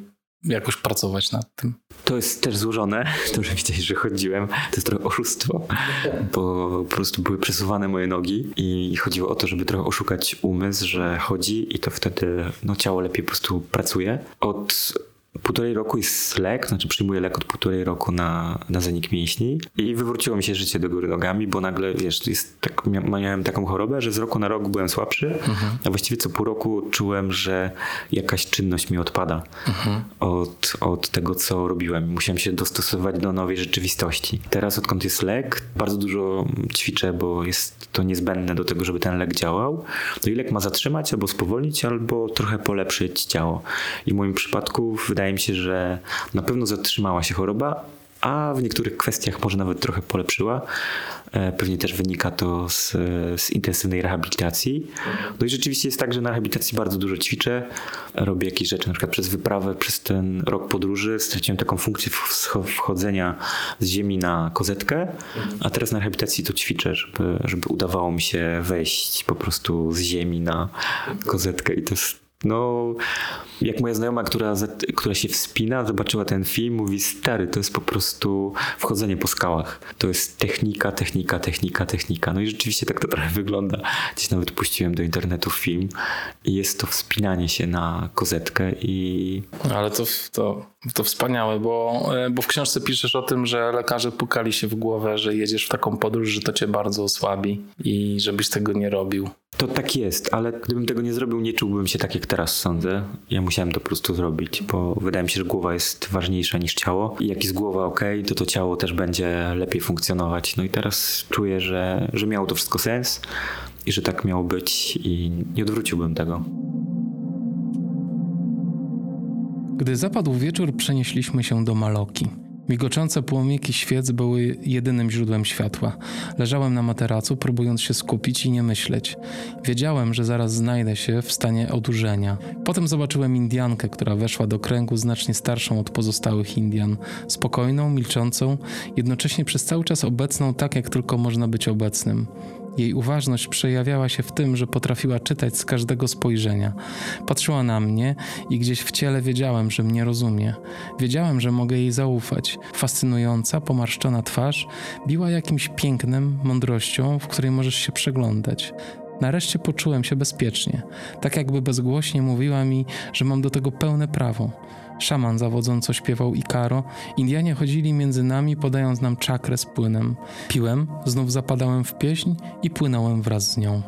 jakoś pracować nad tym? To jest też złożone, (laughs) to że widziałeś, że chodziłem. To jest trochę oszustwo, bo po prostu były przesuwane moje nogi i chodziło o to, żeby trochę oszukać umysł, że chodzi i to wtedy no, ciało lepiej po prostu pracuje. Od półtorej roku jest lek, znaczy przyjmuję lek od półtorej roku na, na zanik mięśni i wywróciło mi się życie do góry nogami, bo nagle, wiesz, jest tak, miałem taką chorobę, że z roku na rok byłem słabszy, mhm. a właściwie co pół roku czułem, że jakaś czynność mi odpada mhm. od, od tego, co robiłem. Musiałem się dostosować do nowej rzeczywistości. Teraz, odkąd jest lek, bardzo dużo ćwiczę, bo jest to niezbędne do tego, żeby ten lek działał. No i lek ma zatrzymać albo spowolnić, albo trochę polepszyć ciało. I w moim przypadku wydaje wydaje mi się, że na pewno zatrzymała się choroba, a w niektórych kwestiach może nawet trochę polepszyła. E, pewnie też wynika to z, z, intensywnej rehabilitacji. No i rzeczywiście jest tak, że na rehabilitacji bardzo dużo ćwiczę. Robię jakieś rzeczy, na przykład przez wyprawę, przez ten rok podróży straciłem taką funkcję wchodzenia z ziemi na kozetkę, a teraz na rehabilitacji to ćwiczę, żeby, żeby udawało mi się wejść po prostu z ziemi na kozetkę i to jest no, jak moja znajoma, która, która się wspina, zobaczyła ten film, mówi: Stary, to jest po prostu wchodzenie po skałach. To jest technika, technika, technika, technika. No i rzeczywiście tak to trochę wygląda. Gdzieś nawet puściłem do internetu film jest to wspinanie się na kozetkę i. Ale to, to, to wspaniałe, bo, e, bo w książce piszesz o tym, że lekarze pukali się w głowę, że jedziesz w taką podróż, że to cię bardzo osłabi i żebyś tego nie robił. To tak jest, ale gdybym tego nie zrobił, nie czułbym się tak, jak teraz sądzę. Ja musiałem to po prostu zrobić, bo wydaje mi się, że głowa jest ważniejsza niż ciało. I jak jest głowa ok, to to ciało też będzie lepiej funkcjonować. No i teraz czuję, że, że miało to wszystko sens i że tak miało być i nie odwróciłbym tego. Gdy zapadł wieczór, przenieśliśmy się do Maloki. Migoczące płomyki świec były jedynym źródłem światła. Leżałem na materacu, próbując się skupić i nie myśleć. Wiedziałem, że zaraz znajdę się w stanie odurzenia. Potem zobaczyłem Indiankę, która weszła do kręgu znacznie starszą od pozostałych Indian. Spokojną, milczącą, jednocześnie przez cały czas obecną tak, jak tylko można być obecnym. Jej uważność przejawiała się w tym, że potrafiła czytać z każdego spojrzenia. Patrzyła na mnie i gdzieś w ciele wiedziałem, że mnie rozumie. Wiedziałem, że mogę jej zaufać. Fascynująca, pomarszczona twarz biła jakimś pięknem, mądrością, w której możesz się przeglądać. Nareszcie poczułem się bezpiecznie, tak jakby bezgłośnie mówiła mi, że mam do tego pełne prawo. Szaman zawodząco śpiewał Ikaro. Indianie chodzili między nami, podając nam czakrę z płynem. Piłem, znów zapadałem w pieśń i płynąłem wraz z nią.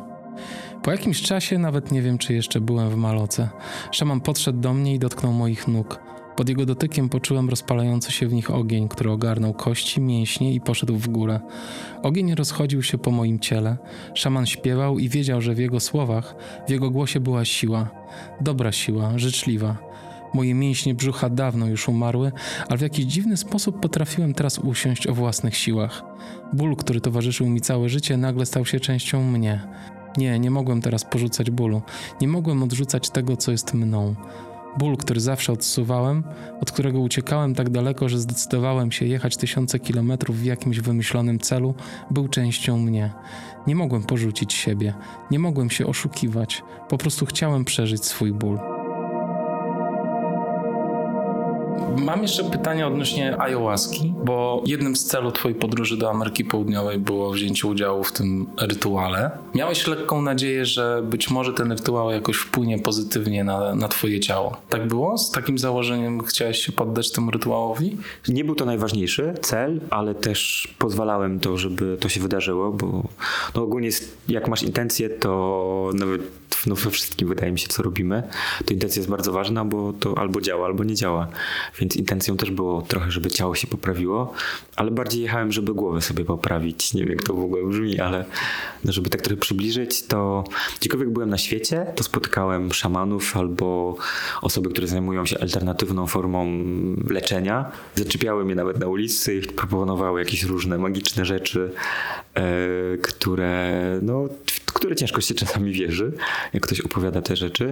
Po jakimś czasie, nawet nie wiem, czy jeszcze byłem w maloce, szaman podszedł do mnie i dotknął moich nóg. Pod jego dotykiem poczułem rozpalający się w nich ogień, który ogarnął kości, mięśnie i poszedł w górę. Ogień rozchodził się po moim ciele. Szaman śpiewał i wiedział, że w jego słowach, w jego głosie była siła. Dobra siła, życzliwa. Moje mięśnie brzucha dawno już umarły, ale w jakiś dziwny sposób potrafiłem teraz usiąść o własnych siłach. Ból, który towarzyszył mi całe życie, nagle stał się częścią mnie. Nie, nie mogłem teraz porzucać bólu. Nie mogłem odrzucać tego, co jest mną. Ból, który zawsze odsuwałem, od którego uciekałem tak daleko, że zdecydowałem się jechać tysiące kilometrów w jakimś wymyślonym celu, był częścią mnie. Nie mogłem porzucić siebie, nie mogłem się oszukiwać, po prostu chciałem przeżyć swój ból. Mam jeszcze pytanie odnośnie ayahuaski, bo jednym z celów twojej podróży do Ameryki Południowej było wzięcie udziału w tym rytuale. Miałeś lekką nadzieję, że być może ten rytuał jakoś wpłynie pozytywnie na, na twoje ciało. Tak było? Z takim założeniem chciałeś się poddać temu rytuałowi? Nie był to najważniejszy cel, ale też pozwalałem to, żeby to się wydarzyło, bo no ogólnie jak masz intencje, to nawet no we wszystkim wydaje mi się, co robimy, to intencja jest bardzo ważna, bo to albo działa, albo nie działa. Więc intencją też było trochę, żeby ciało się poprawiło, ale bardziej jechałem, żeby głowę sobie poprawić. Nie wiem, jak to w ogóle brzmi, ale no, żeby tak trochę przybliżyć, to gdziekolwiek byłem na świecie, to spotykałem szamanów albo osoby, które zajmują się alternatywną formą leczenia. Zaczepiały mnie nawet na ulicy i proponowały jakieś różne magiczne rzeczy, e, które no, które ciężko się czasami wierzy, jak ktoś opowiada te rzeczy.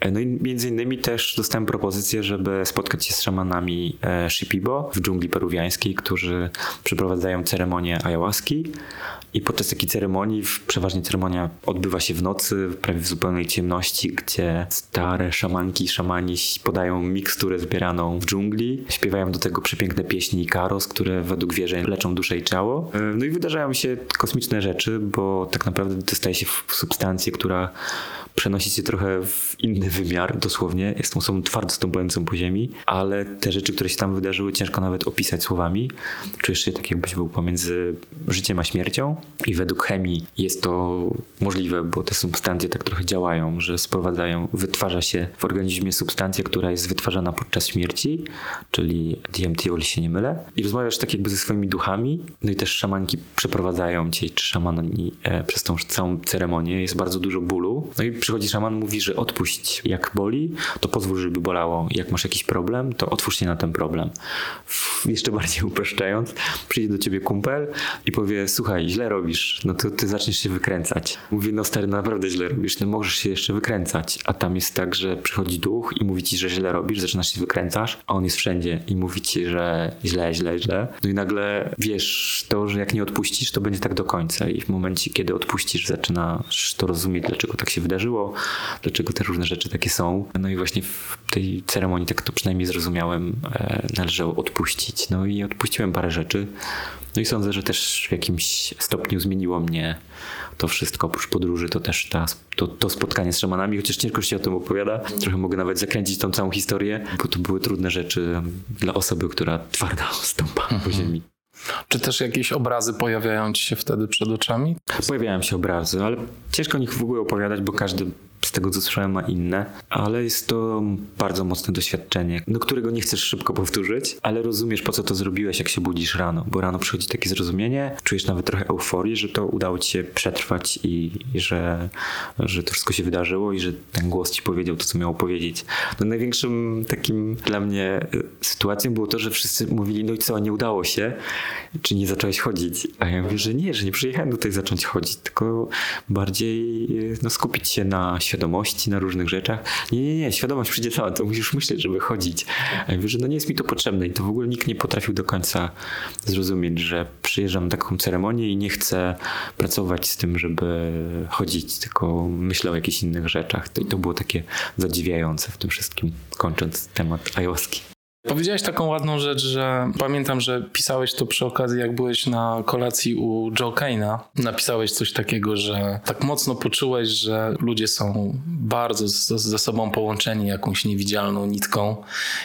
E, no i między innymi też dostałem propozycję, żeby spotkać się z szamanami e, Shipibo w dżungli peruwiańskiej, którzy przeprowadzają ceremonię ayahuaski i podczas takiej ceremonii, przeważnie ceremonia odbywa się w nocy, prawie w zupełnej ciemności, gdzie stare szamanki i szamani podają miksturę zbieraną w dżungli, śpiewają do tego przepiękne pieśni Karos, które według wierzeń leczą duszę i ciało. E, no i wydarzają się kosmiczne rzeczy, bo tak naprawdę dostaje się w substancję, która przenosi się trochę w inny wymiar, dosłownie. Jest tą osobą twardo stąpającą po ziemi, ale te rzeczy, które się tam wydarzyły, ciężko nawet opisać słowami. Czujesz się tak, jakbyś był pomiędzy życiem a śmiercią i według chemii jest to możliwe, bo te substancje tak trochę działają, że sprowadzają, wytwarza się w organizmie substancja, która jest wytwarzana podczas śmierci, czyli DMT, o ile się nie mylę. I rozmawiasz tak jakby ze swoimi duchami, no i też szamanki przeprowadzają cię, czy szamani e, przez tą całą ceremonię, jest bardzo dużo bólu. No i przychodzi szaman, mówi, że odpuść. Jak boli, to pozwól, żeby bolało. Jak masz jakiś problem, to otwórz się na ten problem. Jeszcze bardziej (laughs) upraszczając, przyjdzie do ciebie kumpel i powie, słuchaj, źle robisz, no to ty zaczniesz się wykręcać. Mówi, no stary, naprawdę źle robisz, no możesz się jeszcze wykręcać. A tam jest tak, że przychodzi duch i mówi ci, że źle robisz, zaczynasz się wykręcasz, a on jest wszędzie i mówi ci, że źle, źle, źle. No i nagle wiesz to, że jak nie odpuścisz, to będzie tak do końca i w momencie, kiedy odpuścisz, zaczynasz to rozumieć, dlaczego tak się wydarzyło, dlaczego te różne rzeczy takie są. No i właśnie w tej ceremonii, tak to przynajmniej zrozumiałem, e, należało odpuścić. No i odpuściłem parę rzeczy. No i sądzę, że też w jakimś stopniu zmieniło mnie to wszystko. Oprócz podróży to też ta, to, to spotkanie z szamanami, chociaż ciężko się o tym opowiada. Trochę mogę nawet zakręcić tą całą historię, bo to były trudne rzeczy dla osoby, która twardo stąpa po Mhm. ziemi. Czy też jakieś obrazy pojawiają ci się wtedy przed oczami? Pojawiają się obrazy, ale ciężko o nich w ogóle opowiadać, bo każdy z tego co słyszałem ma inne, ale jest to bardzo mocne doświadczenie, do którego nie chcesz szybko powtórzyć, ale rozumiesz po co to zrobiłeś, jak się budzisz rano, bo rano przychodzi takie zrozumienie, czujesz nawet trochę euforii, że to udało ci się przetrwać i, i że, że to wszystko się wydarzyło i że ten głos ci powiedział to, co miało powiedzieć. No największym takim dla mnie y, sytuacją było to, że wszyscy mówili, no i co, nie udało się, czy nie zacząłeś chodzić? A ja mówię, że nie, że nie przyjechałem tutaj zacząć chodzić, tylko bardziej y, no, skupić się na świadomości, na różnych rzeczach. Nie, nie, nie, świadomość przyjdzie sama, to musisz myśleć, żeby chodzić. A ja mówię, że no nie jest mi to potrzebne i to w ogóle nikt nie potrafił do końca zrozumieć, że przyjeżdżam na taką ceremonię i nie chcę pracować z tym, żeby chodzić, tylko myślę o jakichś innych rzeczach. To, i to było takie zadziwiające w tym wszystkim, kończąc temat ayahuaski. Powiedziałeś taką ładną rzecz, że pamiętam, że pisałeś to przy okazji, jak byłeś na kolacji u Joe Kane'a. Napisałeś coś takiego, że tak mocno poczułeś, że ludzie są bardzo ze sobą połączeni jakąś niewidzialną nitką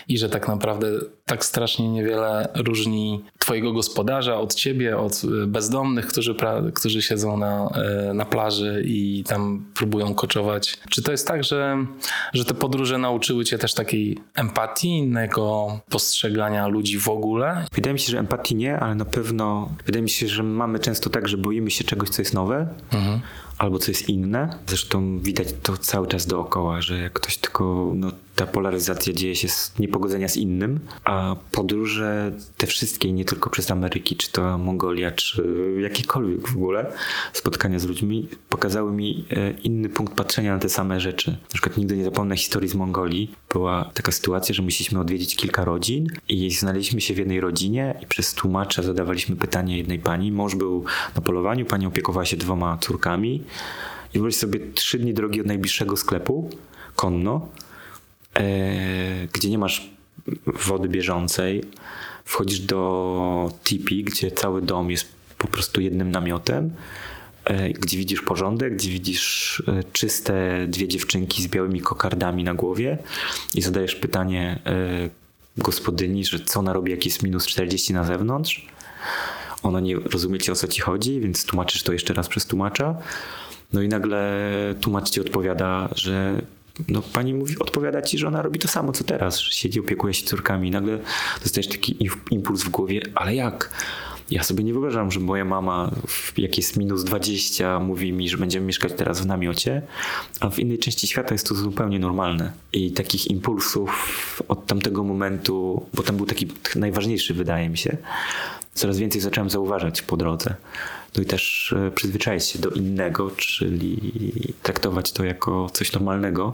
i że tak naprawdę tak strasznie niewiele różni twojego gospodarza od ciebie, od y, bezdomnych, którzy, pra- którzy siedzą na, y, na plaży i tam próbują koczować. Czy to jest tak, że, że te podróże nauczyły cię też takiej empatii, innego postrzegania ludzi w ogóle? Wydaje mi się, że empatii nie, ale na pewno wydaje mi się, że mamy często tak, że boimy się czegoś, co jest nowe. Albo co jest inne. Zresztą widać to cały czas dookoła, że jak ktoś tylko, no ta polaryzacja dzieje się z niepogodzenia z innym, a podróże te wszystkie, nie tylko przez Ameryki, czy to Mongolia, czy jakiekolwiek w ogóle, spotkania z ludźmi, pokazały mi e, inny punkt patrzenia na te same rzeczy. Na przykład nigdy nie zapomnę historii z Mongolii. Była taka sytuacja, że musieliśmy odwiedzić kilka rodzin i znaleźliśmy się w jednej rodzinie i przez tłumacza zadawaliśmy pytanie jednej pani. Mąż był na polowaniu, pani opiekowała się dwoma córkami i wyobraź sobie trzy dni drogi od najbliższego sklepu, konno, e, gdzie nie masz wody bieżącej. Wchodzisz do tipi, gdzie cały dom jest po prostu jednym namiotem, e, gdzie widzisz porządek, gdzie widzisz e, czyste dwie dziewczynki z białymi kokardami na głowie i zadajesz pytanie gospodyni, że co ona robi, jak jest minus 40 na zewnątrz. Ona nie rozumie ci o co ci chodzi, więc tłumaczysz to jeszcze raz przez tłumacza. No i nagle tłumacz ci odpowiada, że no pani mówi, odpowiada ci, że ona robi to samo co teraz, że siedzi, opiekuje się córkami i nagle dostajesz taki impuls w głowie, ale jak? Ja sobie nie wyobrażam, że moja mama, jak jest minus 20, mówi mi, że będziemy mieszkać teraz w namiocie, a w innej części świata jest to zupełnie normalne. I takich impulsów od tamtego momentu, bo tam był taki najważniejszy, wydaje mi się, coraz więcej zacząłem zauważać po drodze. No i też e, przyzwyczaić się do innego, czyli traktować to jako coś normalnego.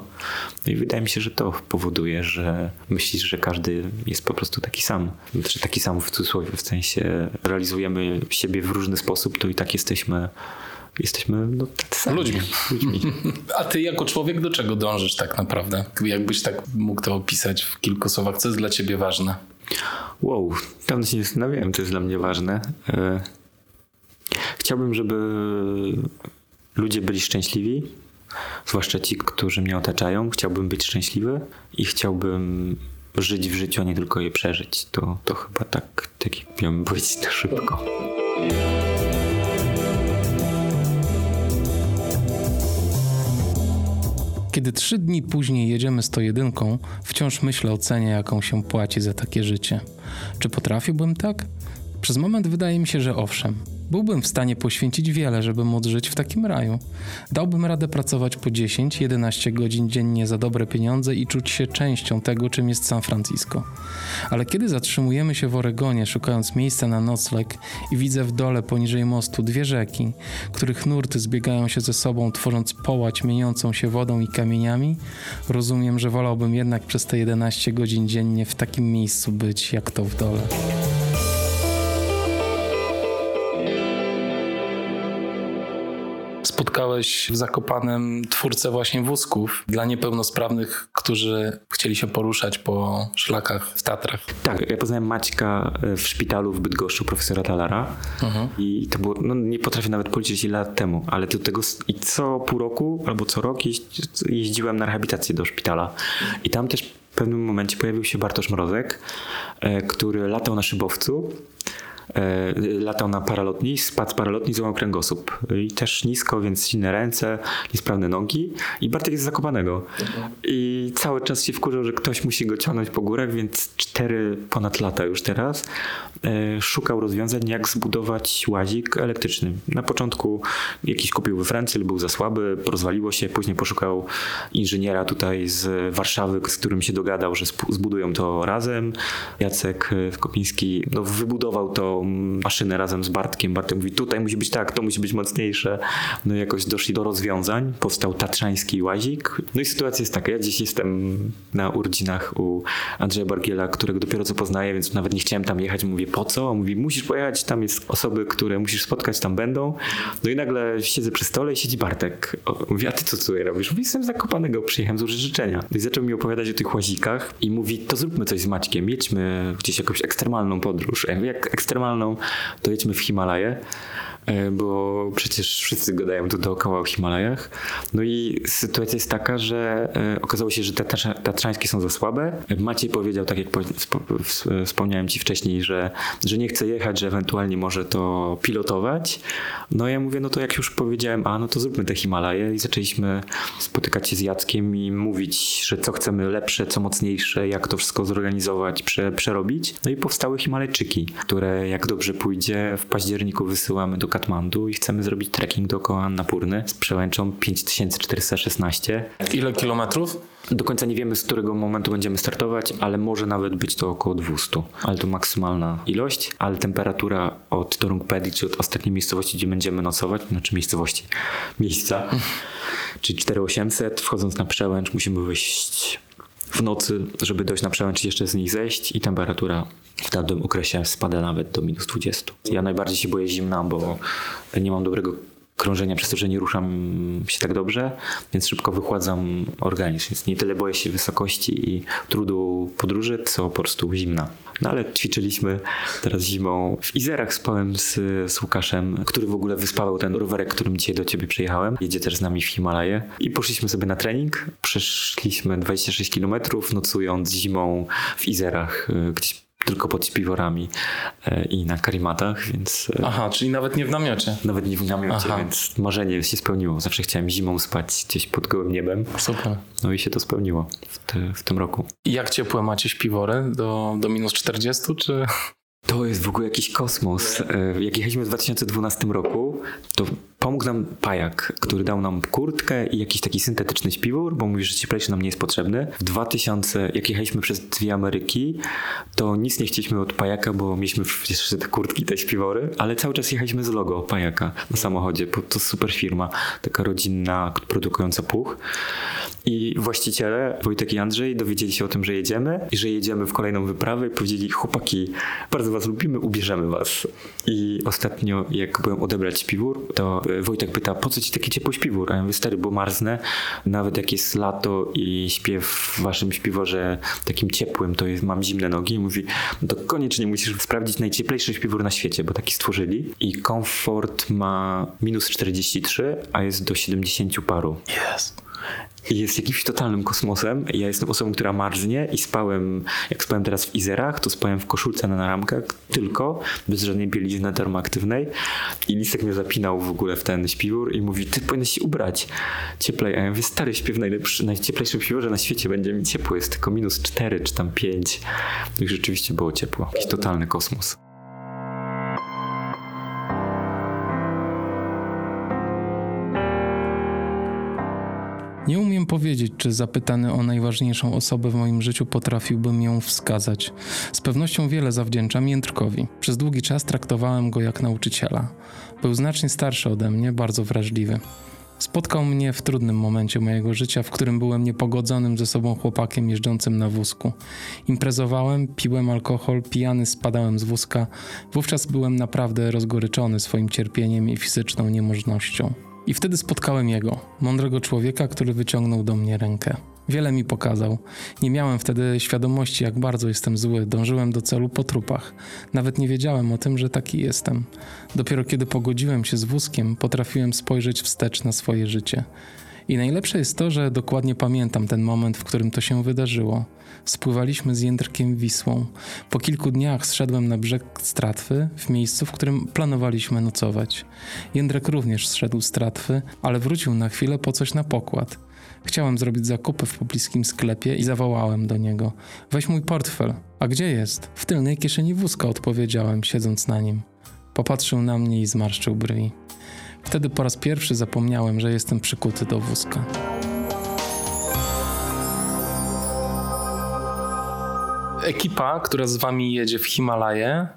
No i wydaje mi się, że to powoduje, że myślisz, że każdy jest po prostu taki sam. Znaczy taki sam w cudzysłowie, w sensie realizujemy siebie w różny sposób, to i tak jesteśmy jesteśmy no, sami. Ludźmi. ludźmi. (laughs) A ty jako człowiek do czego dążysz tak naprawdę? Jakbyś tak mógł to opisać w kilku słowach, co jest dla ciebie ważne? Wow, dawno się nie zastanawiałem, to jest dla mnie ważne. E, Chciałbym, żeby ludzie byli szczęśliwi, zwłaszcza ci, którzy mnie otaczają. Chciałbym być szczęśliwy i chciałbym żyć w życiu, a nie tylko je przeżyć. To, to chyba tak, tak jak miałem powiedzieć to szybko. Kiedy trzy dni później jedziemy 101, wciąż myślę o cenie, jaką się płaci za takie życie. Czy potrafiłbym tak? Przez moment wydaje mi się, że owszem. Byłbym w stanie poświęcić wiele, żeby móc żyć w takim raju. Dałbym radę pracować po 10-11 godzin dziennie za dobre pieniądze i czuć się częścią tego, czym jest San Francisco. Ale kiedy zatrzymujemy się w Oregonie, szukając miejsca na nocleg i widzę w dole poniżej mostu dwie rzeki, których nurty zbiegają się ze sobą, tworząc połać mieniącą się wodą i kamieniami, rozumiem, że wolałbym jednak przez te 11 godzin dziennie w takim miejscu być, jak to w dole. Spotkałeś w Zakopanem twórcę właśnie wózków dla niepełnosprawnych, którzy chcieli się poruszać po szlakach w Tatrach. Tak, ja poznałem Maćka e, w szpitalu w Bydgoszczu, profesora Talara mhm. i to było, no nie potrafię nawet policzyć ile lat temu, ale do tego i co pół roku albo co rok jeździłem na rehabilitację do szpitala i tam też w pewnym momencie pojawił się Bartosz Mrozek, e, który latał na szybowcu latał na paralotni, spadł z paralotni, złamał kręgosłup. I też nisko, więc silne ręce, niesprawne nogi. I Bartek jest zakopanego. I cały czas się wkurzał, że ktoś musi go ciągnąć po górach, więc cztery ponad lata już teraz e, szukał rozwiązań, jak zbudować łazik elektryczny. Na początku jakiś kupił we Francji, ale był za słaby, rozwaliło się, później poszukał inżyniera tutaj z Warszawy, z którym się dogadał, że zbudują to razem. Jacek e, Kopiński no, wybudował to maszynę razem z Bartkiem. Bartek mówi, tutaj musi być tak, to musi być mocniejsze. No i jakoś doszli do rozwiązań. Powstał tatrzański łazik. No i sytuacja jest taka, ja dziś jestem na urodzinach u Andrzeja Bargiela, którego dopiero co poznaję, więc nawet nie chciałem tam jechać. Mówię, po co? On mówi, musisz pojechać, tam jest osoby, które musisz spotkać, tam będą. No i nagle siedzę przy stole i siedzi Bartek. Mówi, a ty co tutaj robisz? Mówi, jestem zakopanego, przyjechałem złożyć życzenia. No i zaczął mi opowiadać o tych łazikach i mówi, to zróbmy coś z Maćkiem, jedźmy gdzieś jakąś ekstremalną podróż. Jak ekstremalną to jedźmy w Himalaje. E, bo przecież wszyscy gadają tu dookoła o Himalajach. No i sytuacja jest taka, że e, okazało się, że te tatrzańskie są za słabe. Maciej powiedział, tak jak wspomniałem ci wcześniej, że, że nie chce jechać, że ewentualnie może to pilotować. No ja mówię, no to jak już powiedziałem, a no to zróbmy te Himalaje i zaczęliśmy spotykać się z Jackiem i mówić, że co chcemy lepsze, co mocniejsze, jak to wszystko zorganizować, prze, przerobić. No i powstały Himalajczyki, które jak dobrze pójdzie w październiku wysyłamy do Katmandu i chcemy zrobić trekking dookoła Annapurny z przełęczą 5416. Ile kilometrów? Do końca nie wiemy, z którego momentu będziemy startować, ale może nawet być to około 200. Ale to maksymalna ilość, ale temperatura od Dorungpedi, czy od ostatniej miejscowości, gdzie będziemy nocować, znaczy miejscowości, miejsca, (laughs) czyli 4800, wchodząc na przełęcz musimy wyjść w nocy, żeby dojść na przełęcz jeszcze z nich zejść i temperatura w danym okresie spada nawet do minus 20. Ja najbardziej się boję zimna, bo nie mam dobrego krążenia przez to, że nie ruszam się tak dobrze, więc szybko wychładzam organizm. Więc nie tyle boję się wysokości i trudu podróży, co po prostu zimna. No ale ćwiczyliśmy teraz zimą. W Izerach spałem z, z Łukaszem, który w ogóle wyspawał ten rowerek, którym dzisiaj do ciebie przyjechałem. Jedzie też z nami w Himalaje. I poszliśmy sobie na trening. Przeszliśmy 26 km, nocując zimą w Izerach, y, gdzieś tylko pod śpiworami e, i na karimatach, więc... E, Aha, czyli nawet nie w namiocie. Nawet nie w namiocie, Aha. więc marzenie się spełniło. Zawsze chciałem zimą spać gdzieś pod gołym niebem. Super. No i się to spełniło w, te, w tym roku. Jak ciepłe macie śpiwory? Do, do minus 40 czy... To jest w ogóle jakiś kosmos. E, jak jechaliśmy w 2012 roku, to pomógł nam pajak, który dał nam kurtkę i jakiś taki syntetyczny śpiwór, bo mówi, że cieplejszy nam nie jest potrzebny. W 2000, jak jechaliśmy przez dwie Ameryki, to nic nie chcieliśmy od pajaka, bo mieliśmy jeszcze te kurtki, te śpiwory, ale cały czas jechaliśmy z logo pajaka na samochodzie, bo to super firma, taka rodzinna, produkująca puch. I właściciele, Wojtek i Andrzej, dowiedzieli się o tym, że jedziemy i że jedziemy w kolejną wyprawę i powiedzieli, chłopaki, bardzo was lubimy, ubierzemy was. I ostatnio, jak byłem odebrać śpiwór, to Wojtek pyta, po co ci taki ciepły śpiwór? A ja mówię, stary, bo marznę. Nawet jak jest lato i śpię w waszym śpiworze takim ciepłym, to jest, mam zimne nogi. I mówi, no to koniecznie musisz sprawdzić najcieplejszy śpiwór na świecie, bo taki stworzyli. I komfort ma minus 43, a jest do 70 paru. Jest jest jakimś totalnym kosmosem. Ja jestem osobą, która marznie i spałem, jak spałem teraz w Izerach, to spałem w koszulce na ramkach tylko, bez żadnej bielizny termoaktywnej i Lisek mnie zapinał w ogóle w ten śpiwór i mówi, ty powinieneś się ubrać cieplej. A ja mówię, stary śpię w najcieplejszym śpiworze na świecie, będzie mi ciepło, jest tylko minus 4 czy tam 5. No i rzeczywiście było ciepło. Jakiś totalny kosmos. Powiedzieć, czy zapytany o najważniejszą osobę w moim życiu potrafiłbym ją wskazać. Z pewnością wiele zawdzięczam Jędrkowi. Przez długi czas traktowałem go jak nauczyciela. Był znacznie starszy ode mnie, bardzo wrażliwy. Spotkał mnie w trudnym momencie mojego życia, w którym byłem niepogodzonym ze sobą chłopakiem jeżdżącym na wózku. Imprezowałem, piłem alkohol, pijany spadałem z wózka. Wówczas byłem naprawdę rozgoryczony swoim cierpieniem i fizyczną niemożnością. I wtedy spotkałem jego, mądrego człowieka, który wyciągnął do mnie rękę. Wiele mi pokazał. Nie miałem wtedy świadomości, jak bardzo jestem zły. Dążyłem do celu po trupach. Nawet nie wiedziałem o tym, że taki jestem. Dopiero kiedy pogodziłem się z wózkiem, potrafiłem spojrzeć wstecz na swoje życie. I najlepsze jest to, że dokładnie pamiętam ten moment, w którym to się wydarzyło. Spływaliśmy z Jędrkiem Wisłą. Po kilku dniach zszedłem na brzeg Stratwy, w miejscu, w którym planowaliśmy nocować. Jędrek również zszedł z Stratwy, ale wrócił na chwilę po coś na pokład. Chciałem zrobić zakupy w pobliskim sklepie i zawołałem do niego: Weź mój portfel. A gdzie jest? W tylnej kieszeni wózka, odpowiedziałem, siedząc na nim. Popatrzył na mnie i zmarszczył brwi. Wtedy po raz pierwszy zapomniałem, że jestem przykuty do wózka. Ekipa, która z wami jedzie w Himalaje,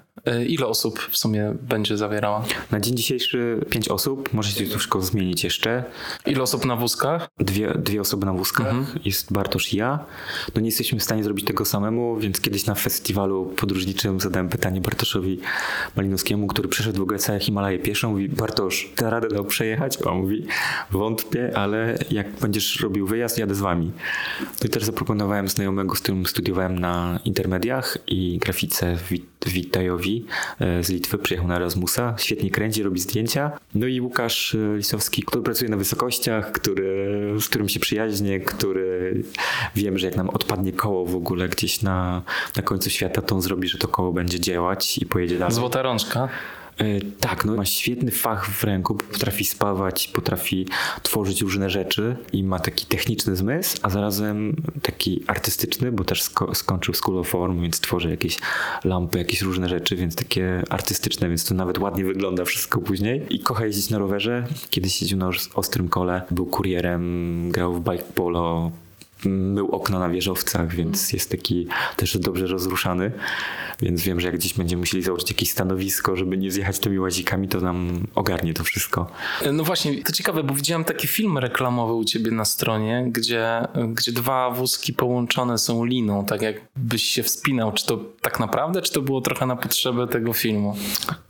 ile osób w sumie będzie zawierała? Na dzień dzisiejszy pięć osób, możecie to wszystko zmienić jeszcze. Ile osób na wózkach? Dwie, dwie osoby na wózkach, jest Bartosz i ja. No nie jesteśmy w stanie zrobić tego samemu, więc kiedyś na festiwalu podróżniczym zadałem pytanie Bartoszowi Malinowskiemu, który przeszedł w ogóle całe Himalaje pieszo. Mówi, Bartosz, da radę dał przejechać? A on mówi, wątpię, ale jak będziesz robił wyjazd, jadę z wami. No i też zaproponowałem znajomego, z którym studiowałem na intermediach i grafice Wit- Witajowi e, z Litwy, przyjechał na Erasmusa, świetnie kręci, robi zdjęcia. No i Łukasz e, Lisowski, który pracuje na wysokościach, który, z którym się przyjaźnię, który wiem, że jak nam odpadnie koło w ogóle gdzieś na, na końcu świata, to on zrobi, że to koło będzie działać i pojedzie dalej. Złota rączka. E, Tak, no ma świetny fach w ręku, potrafi spawać, potrafi tworzyć różne rzeczy i ma taki techniczny zmysł, a zarazem taki artystyczny, bo też sko- skończył School of Form, więc tworzy jakieś lampy, jakieś różne rzeczy, więc takie artystyczne, więc to nawet ładnie wygląda wszystko później. I kocha jeździć na rowerze. Kiedyś jeździł na os- ostrym kole, był kurierem, grał w bike polo, mył okna na wieżowcach, więc jest taki też dobrze rozruszany. Więc wiem, że jak gdzieś będziemy musieli założyć jakieś stanowisko, żeby nie zjechać tymi łazikami, to nam ogarnie to wszystko. Y, No właśnie, to ciekawe, bo widziałem taki film reklamowy u ciebie na stronie, gdzie, gdzie dwa wózki połączone są liną, tak jakbyś się wspinał. Czy to tak naprawdę, czy to było trochę na potrzebę tego filmu?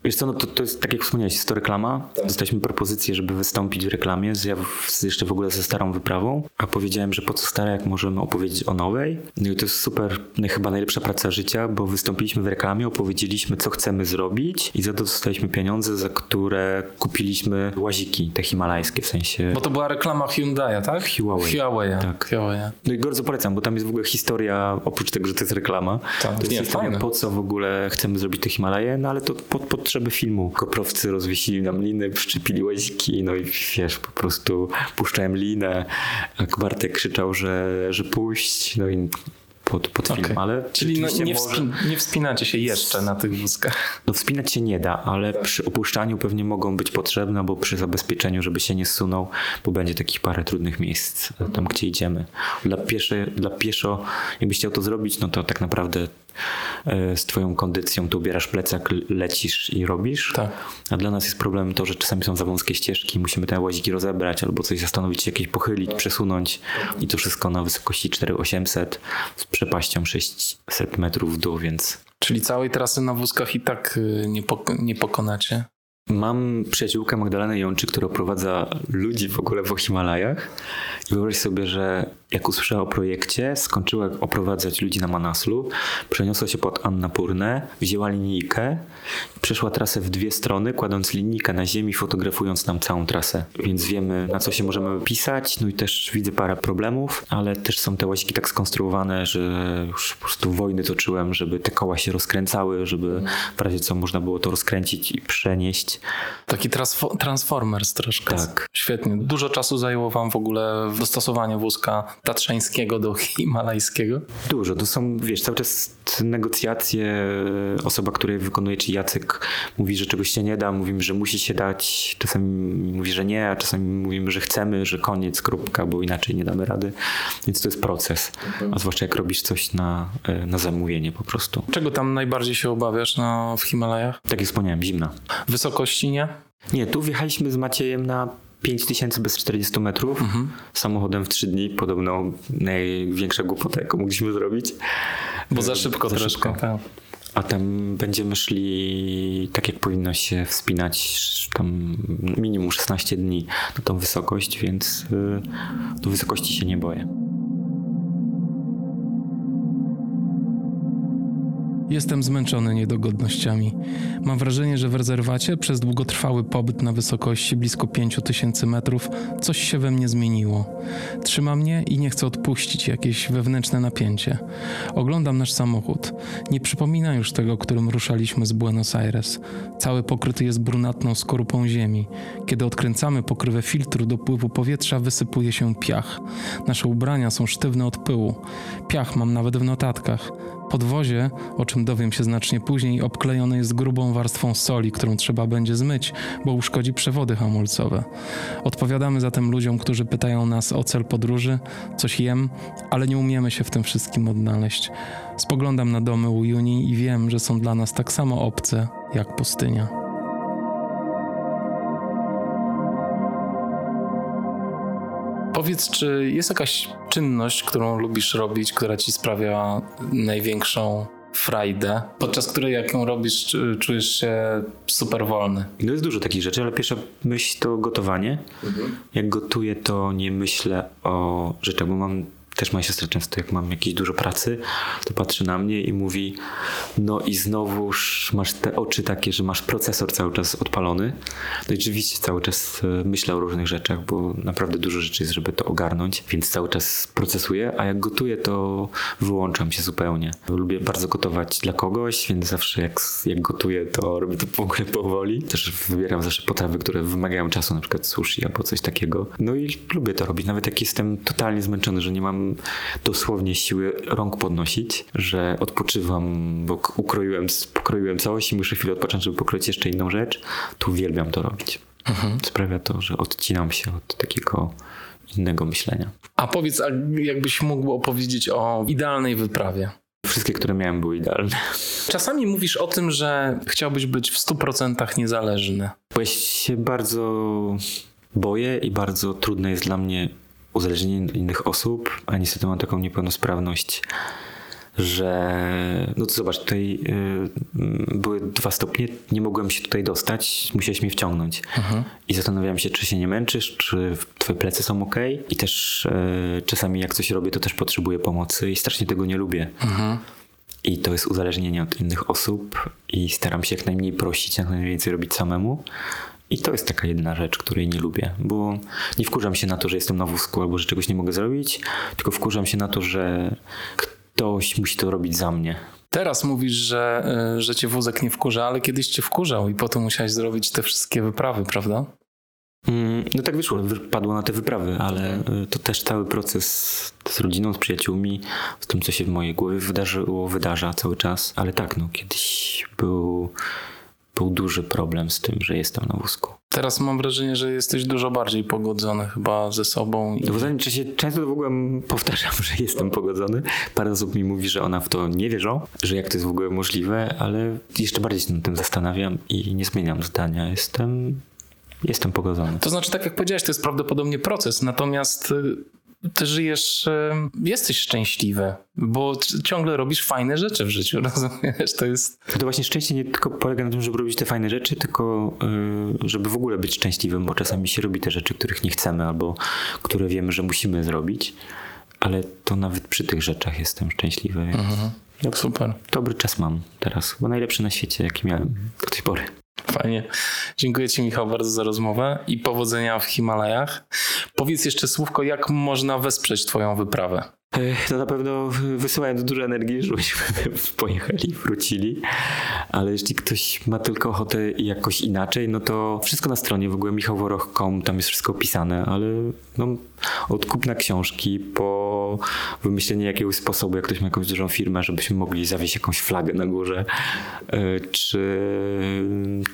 Wiesz co, no to, to jest tak jak wspomniałeś, jest to reklama. Dostaliśmy propozycję, żeby wystąpić w reklamie, z, ja w, jeszcze w ogóle ze starą wyprawą, a powiedziałem, że po co stara, jak możemy opowiedzieć o nowej. No i to jest super, no, chyba najlepsza praca życia, bo wystąpiliśmy w reklamie, opowiedzieliśmy, co chcemy zrobić i za to dostaliśmy pieniądze, za które kupiliśmy łaziki, te himalajskie, w sensie... Bo to była reklama Hyundai'a, tak? Huawei. Huawei. Tak. Huawei. No i bardzo polecam, bo tam jest w ogóle historia, oprócz tego, że to jest reklama, Tak, to jest nie, historia, fajne. po co w ogóle chcemy zrobić te Himalaje, no ale to pod potrzeby filmu. Koprowcy rozwiesili nam liny, przyczepili łaziki, no i wiesz, po prostu puszczałem linę, Bartek krzyczał, że, że puść, no i pod, pod film, Okej. ale Czyli no, nie, może- wspin- nie wspinacie się jeszcze na tych wózkach. no wspinać się nie da, ale przy opuszczaniu pewnie mogą być potrzebne, bo przy zabezpieczeniu, żeby się nie zsunął, bo będzie takich parę trudnych miejsc tam, gdzie idziemy. Dla, piesze, dla pieszo, jakbyś chciał to zrobić, no to tak naprawdę z twoją kondycją tu ubierasz plecak, lecisz i robisz. Tak. A dla nas jest problem to, że czasami są za wąskie ścieżki, musimy te łaziki rozebrać albo coś zastanowić się, jakieś pochylić, przesunąć i to wszystko na wysokości 4800 z przepaścią 600 metrów w dół, więc Czyli całej trasy na wózkach i tak y, nie, pok- nie pokonacie. Mam przyjaciółkę Magdalenę Jączy, która oprowadza ludzi w ogóle po Himalajach. I wyobraź sobie, że jak usłyszała o projekcie, skończyła oprowadzać ludzi na Manaslu, przeniosła się pod Annapurnę, wzięła linijkę przeszła trasę w dwie strony, kładąc linijkę na ziemi, fotografując nam całą trasę. Więc wiemy, na co się możemy pisać. No i też widzę parę problemów, ale też są te łaziki tak skonstruowane, że już po prostu wojny toczyłem, żeby te koła się rozkręcały, żeby w razie co można było to rozkręcić i przenieść. Taki transfo- Transformers troszkę. Tak. Świetnie. Dużo czasu zajęło wam w ogóle dostosowanie wózka tatrzańskiego do himalajskiego? Dużo, to są, wiesz, cały czas negocjacje. Osoba, która je wykonuje, czyli Jacek, mówi, że czegoś się nie da, mówimy, że musi się dać. Czasami mówi, że nie, a czasami mówimy, że chcemy, że koniec, kropka, bo inaczej nie damy rady. Więc to jest proces. A zwłaszcza jak robisz coś na, na zamówienie po prostu. Czego tam najbardziej się obawiasz na, w Himalajach? Tak jak wspomniałem, zimna. Wysokości nie? Nie, tu wjechaliśmy z Maciejem na 5000 bez 40 metrów Mhm. samochodem w 3 dni. Podobno największa głupota, jaką mogliśmy zrobić. Bo za szybko Za troszkę. szybko. Tak. A tam będziemy szli tak, jak powinno się wspinać tam minimum 16 dni na tą wysokość, więc y, do wysokości się nie boję. Jestem zmęczony niedogodnościami. Mam wrażenie, że w rezerwacie przez długotrwały pobyt na wysokości blisko 5000 metrów coś się we mnie zmieniło. Trzyma mnie i nie chcę odpuścić jakieś wewnętrzne napięcie. Oglądam nasz samochód. Nie przypomina już tego, którym ruszaliśmy z Buenos Aires. Cały pokryty jest brunatną skorupą ziemi. Kiedy odkręcamy pokrywę filtru do pływu powietrza, wysypuje się piach. Nasze ubrania są sztywne od pyłu. Piach mam nawet w notatkach. Podwozie, o czym dowiem się znacznie później, obklejone jest grubą warstwą soli, którą trzeba będzie zmyć, bo uszkodzi przewody hamulcowe. Odpowiadamy zatem ludziom, którzy pytają nas o cel podróży, coś jem, ale nie umiemy się w tym wszystkim odnaleźć. Spoglądam na domy u Juni i wiem, że są dla nas tak samo obce jak pustynia. Powiedz, czy jest jakaś czynność, którą lubisz robić, która ci sprawia największą frajdę, podczas której jak ją robisz, czu- czujesz się super wolny? No jest dużo takich rzeczy, ale pierwsza myśl to gotowanie. Jak gotuję, to nie myślę o rzeczach, bo mam też moja siostra często, jak mam jakieś dużo pracy, to patrzy na mnie i mówi, no i znowuż masz te oczy takie, że masz procesor cały czas odpalony. No i rzeczywiście cały czas e, myślę o różnych rzeczach, bo naprawdę dużo rzeczy jest, żeby to ogarnąć, więc cały czas procesuję, a jak gotuję, to wyłączam się zupełnie. Lubię bardzo gotować dla kogoś, więc zawsze jak, jak gotuję, to robię to w ogóle powoli. Też wybieram zawsze potrawy, które wymagają czasu, na przykład sushi albo coś takiego. No i lubię to robić, nawet jak jestem totalnie zmęczony, że nie mam dosłownie siły rąk podnosić, że odpoczywam, bo ukroiłem, pokroiłem całość i muszę chwilę odpocząć, żeby pokroić jeszcze inną rzecz, to uwielbiam to robić. Sprawia to, że odcinam się od takiego innego myślenia. A powiedz, jakbyś mógł opowiedzieć o idealnej wyprawie? Wszystkie, które miałem, były idealne. Czasami mówisz o tym, że chciałbyś być w 100% niezależny. Bo ja się bardzo boję i bardzo trudne jest dla mnie uzależnienie od innych osób, a niestety mam taką niepełnosprawność, że no to zobacz, tutaj y, były dwa stopnie, nie mogłem się tutaj dostać, musiałeś mnie wciągnąć. I zastanawiałem się, czy się nie męczysz, czy twoje plecy są ok. I też y, czasami jak coś robię, to też potrzebuję pomocy i strasznie tego nie lubię. I to jest uzależnienie od innych osób i staram się jak najmniej prosić, jak najwięcej robić samemu. I to jest taka jedna rzecz, której nie lubię, bo nie wkurzam się na to, że jestem na wózku albo że czegoś nie mogę zrobić, tylko wkurzam się na to, że ktoś musi to robić za mnie. Teraz mówisz, że, y, że cię wózek nie wkurza, ale kiedyś cię wkurzał i potem musiałeś zrobić te wszystkie wyprawy, prawda? Mm, No tak wyszło, wypadło na te wyprawy, ale y, to też cały proces z rodziną, z przyjaciółmi, z tym, co się w mojej głowie wydarzyło, wydarza cały czas. Ale tak, no kiedyś był, był duży problem z tym, że jestem na wózku. Teraz mam wrażenie, że jesteś dużo bardziej pogodzony chyba ze sobą. I... No w ostatnim czasie często w ogóle powtarzam, (laughs) że jestem pogodzony. Parę osób mi mówi, że ona w to nie wierzą, że jak to jest w ogóle możliwe, ale jeszcze bardziej się nad tym zastanawiam i nie zmieniam zdania. Jestem, jestem pogodzony. To znaczy, tak jak powiedziałeś, to jest prawdopodobnie proces, natomiast y, ty żyjesz, y, jesteś szczęśliwy, bo ciągle robisz fajne rzeczy w życiu, (laughs) rozumiesz? To jest... To właśnie szczęście nie tylko polega na tym, żeby robić te fajne rzeczy, tylko yy, żeby w ogóle być szczęśliwym, bo czasami się robi te rzeczy, których nie chcemy albo które wiemy, że musimy zrobić, ale to nawet przy tych rzeczach jestem szczęśliwy. Więc Super. Dobry czas mam teraz, chyba najlepszy na świecie, jaki miałem do tej pory. Fajnie. Dziękuję Ci, Michał, bardzo za rozmowę i powodzenia w Himalajach. Powiedz jeszcze słówko, jak można wesprzeć Twoją wyprawę. To na pewno wysyłając dużo energii, żebyśmy (laughs) pojechali, wrócili. Ale jeśli ktoś ma tylko ochotę jakoś inaczej, no to wszystko na stronie. W ogóle michałworoch.com, tam jest wszystko opisane, ale no, od kupna książki po wymyślenie jakiegoś sposobu, jak ktoś ma jakąś dużą firmę, żebyśmy mogli zawieść jakąś flagę na górze, e, czy,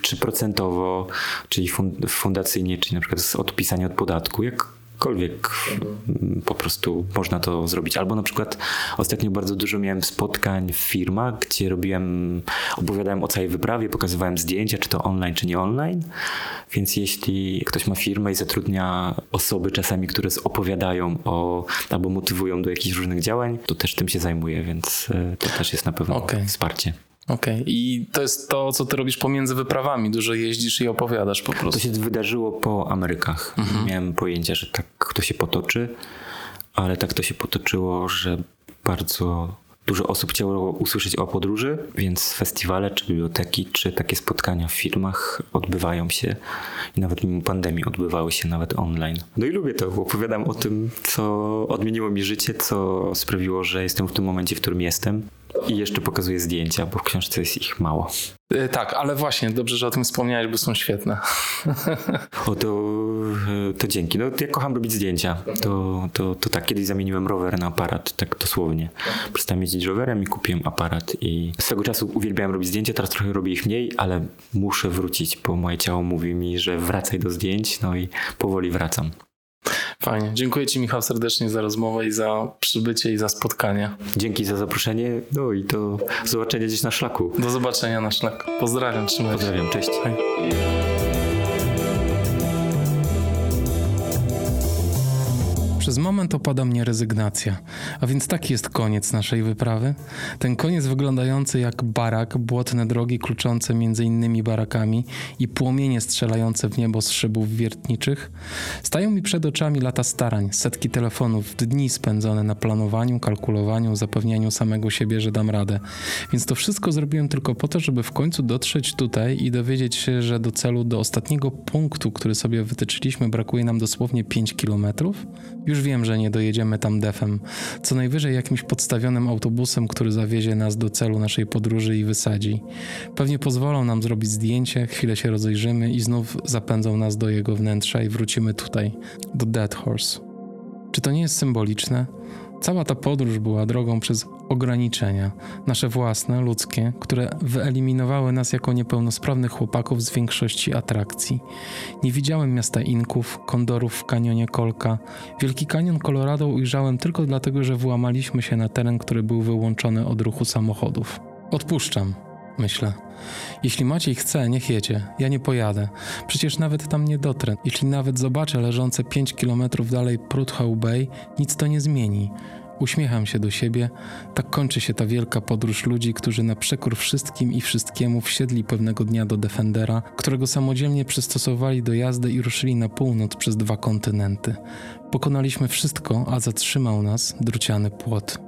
czy procentowo, czyli fundacyjnie, czyli na przykład z odpisania od podatku, jak jakkolwiek po prostu można to zrobić. Albo na przykład ostatnio bardzo dużo miałem spotkań w firmach, gdzie robiłem, opowiadałem o całej wyprawie, pokazywałem zdjęcia, czy to online, czy nie online. Więc jeśli ktoś ma firmę i zatrudnia osoby czasami, które opowiadają o, albo motywują do jakichś różnych działań, to też tym się zajmuję, więc e, to też jest na pewno okay. wsparcie. Okej, okay. i to jest to, co ty robisz pomiędzy wyprawami. Dużo jeździsz i opowiadasz po prostu. To się wydarzyło po Amerykach. Mhm. Miałem pojęcie, że tak to się potoczy, ale tak to się potoczyło, że bardzo dużo osób chciało usłyszeć o podróży, więc festiwale, czy biblioteki, czy takie spotkania w firmach odbywają się i nawet mimo pandemii odbywały się nawet online. No i lubię to, opowiadam o tym, co odmieniło mi życie, co sprawiło, że jestem w tym momencie, w którym jestem. I jeszcze pokazuję zdjęcia, bo w książce jest ich mało. E, tak, ale właśnie, dobrze, że o tym wspomniałeś, bo są świetne. O, to, e, to dzięki. No, ja kocham robić zdjęcia. To, to, to tak, kiedyś zamieniłem rower na aparat, tak dosłownie. Przestałem jeździć rowerem i kupiłem aparat i swego czasu uwielbiałem robić zdjęcia, teraz trochę robię ich mniej, ale muszę wrócić, bo moje ciało mówi mi, że wracaj do zdjęć, no i powoli wracam. Fajnie. Dziękuję Ci, Michał, serdecznie za rozmowę i za przybycie i za spotkanie. Dzięki za zaproszenie. No i do zobaczenia gdzieś na szlaku. Do zobaczenia na szlaku. Pozdrawiam, trzymaj się. Pozdrawiam, cześć. Hej. Przez moment opada mnie rezygnacja. A więc taki jest koniec naszej wyprawy. Ten koniec wyglądający jak barak, błotne drogi kluczące między innymi barakami i płomienie strzelające w niebo z szybów wiertniczych. Stają mi przed oczami lata starań, setki telefonów, dni spędzone na planowaniu, kalkulowaniu, zapewnianiu samego siebie, że dam radę. Więc to wszystko zrobiłem tylko po to, żeby w końcu dotrzeć tutaj i dowiedzieć się, że do celu, do ostatniego punktu, który sobie wytyczyliśmy, brakuje nam dosłownie 5 kilometrów. Już wiem, że nie dojedziemy tam defem. Co najwyżej jakimś podstawionym autobusem, który zawiezie nas do celu naszej podróży i wysadzi. Pewnie pozwolą nam zrobić zdjęcie, chwilę się rozejrzymy i znów zapędzą nas do jego wnętrza i wrócimy tutaj, do Dead Horse. Czy to nie jest symboliczne? Cała ta podróż była drogą przez ograniczenia, nasze własne, ludzkie, które wyeliminowały nas jako niepełnosprawnych chłopaków z większości atrakcji. Nie widziałem miasta Inków, kondorów w kanionie Kolka. Wielki kanion Colorado ujrzałem tylko dlatego, że włamaliśmy się na teren, który był wyłączony od ruchu samochodów. Odpuszczam, myślę. Jeśli Maciej chce, niech jedzie. Ja nie pojadę. Przecież nawet tam nie dotrę. Jeśli nawet zobaczę leżące 5 kilometrów dalej Prudhoe Bay, nic to nie zmieni. Uśmiecham się do siebie. Tak kończy się ta wielka podróż ludzi, którzy na przekór wszystkim i wszystkiemu wsiedli pewnego dnia do Defendera, którego samodzielnie przystosowali do jazdy i ruszyli na północ przez dwa kontynenty. Pokonaliśmy wszystko, a zatrzymał nas druciany płot.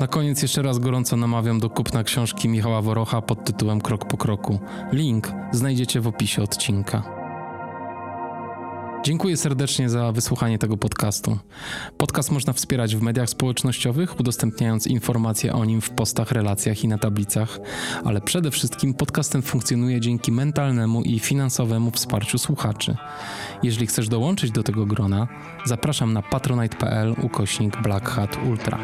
Na koniec jeszcze raz gorąco namawiam do kupna książki Michała Worocha pod tytułem Krok po kroku. Link znajdziecie w opisie odcinka. Dziękuję serdecznie za wysłuchanie tego podcastu. Podcast można wspierać w mediach społecznościowych, udostępniając informacje o nim w postach, relacjach i na tablicach, ale przede wszystkim podcast ten funkcjonuje dzięki mentalnemu i finansowemu wsparciu słuchaczy. Jeżeli chcesz dołączyć do tego grona, zapraszam na patronite.pl ukośnik Black Hat Ultra.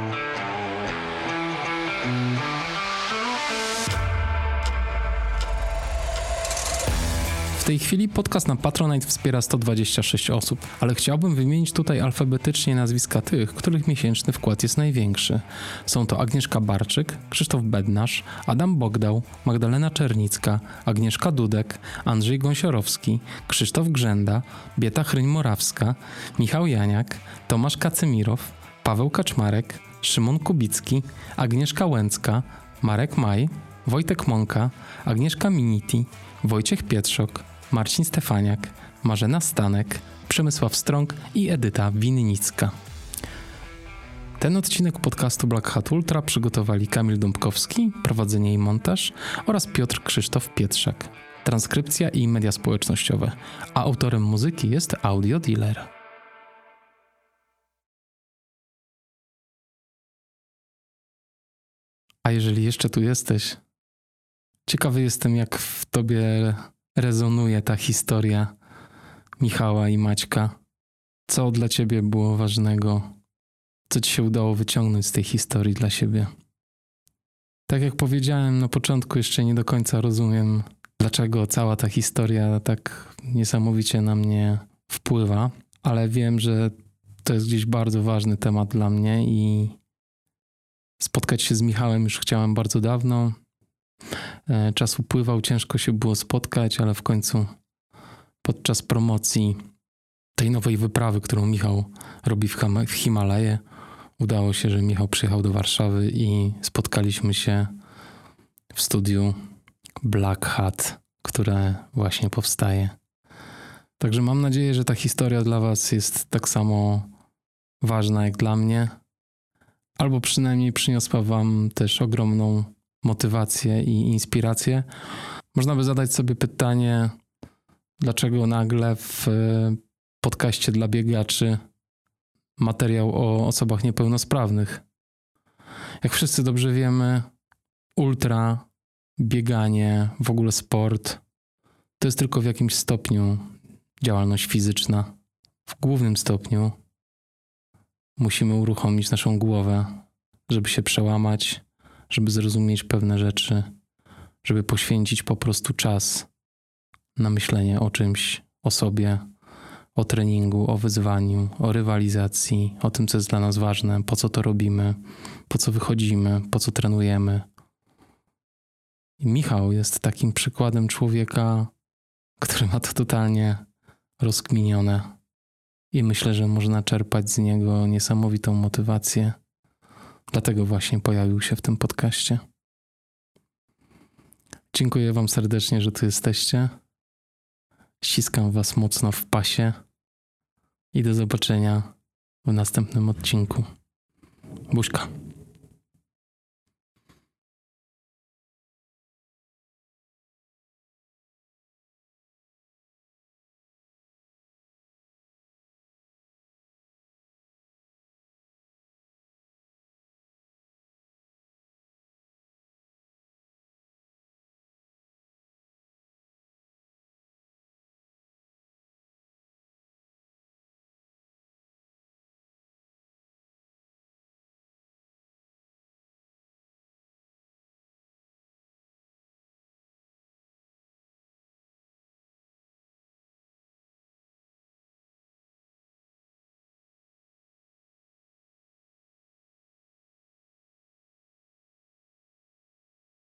Tej chwili podcast na Patronite wspiera 126 osób, ale chciałbym wymienić tutaj alfabetycznie nazwiska tych, których miesięczny wkład jest największy. Są to Agnieszka Barczyk, Krzysztof Bednarz, Adam Bogdał, Magdalena Czernicka, Agnieszka Dudek, Andrzej Gąsiorowski, Krzysztof Grzenda, Bieta Chryń-Morawska, Michał Janiak, Tomasz Kacemirow, Paweł Kaczmarek, Szymon Kubicki, Agnieszka Łęcka, Marek Maj, Wojtek Mąka, Agnieszka Miniti, Wojciech Pietrzok, Marcin Stefaniak, Marzena Stanek, Przemysław Strąg i Edyta Winnicka. Ten odcinek podcastu Black Hat Ultra przygotowali Kamil Dąbkowski, prowadzenie i montaż oraz Piotr Krzysztof Pietrzak. transkrypcja i media społecznościowe, a autorem muzyki jest Audio Dealer. A jeżeli jeszcze tu jesteś, ciekawy jestem, jak w tobie rezonuje ta historia Michała i Maćka. Co dla ciebie było ważnego? Co ci się udało wyciągnąć z tej historii dla siebie? Tak jak powiedziałem na początku, jeszcze nie do końca rozumiem, dlaczego cała ta historia tak niesamowicie na mnie wpływa, ale wiem, że to jest gdzieś bardzo ważny temat dla mnie i spotkać się z Michałem już chciałem bardzo dawno. E, czas upływał, ciężko się było spotkać, ale w końcu podczas promocji tej nowej wyprawy, którą Michał robi w, Him- w Himalaje, udało się, że Michał przyjechał do Warszawy i spotkaliśmy się w studiu Black Hat, które właśnie powstaje. Także mam nadzieję, że ta historia dla Was jest tak samo ważna jak dla mnie, albo przynajmniej przyniosła Wam też ogromną motywację i inspirację. Można by zadać sobie pytanie, dlaczego nagle w e, podcaście dla biegaczy materiał o osobach niepełnosprawnych. Jak wszyscy dobrze wiemy, ultra, bieganie, w ogóle sport to jest tylko w jakimś stopniu działalność fizyczna. W głównym stopniu musimy uruchomić naszą głowę, żeby się przełamać, żeby zrozumieć pewne rzeczy, żeby poświęcić po prostu czas na myślenie o czymś, o sobie, o treningu, o wyzwaniu, o rywalizacji, o tym, co jest dla nas ważne, po co to robimy, po co wychodzimy, po co trenujemy. I Michał jest takim przykładem człowieka, który ma to totalnie rozkminione. I myślę, że można czerpać z niego niesamowitą motywację. Dlatego właśnie pojawił się w tym podcaście. Dziękuję Wam serdecznie, że tu jesteście. Ściskam Was mocno w pasie i do zobaczenia w następnym odcinku. Buźka.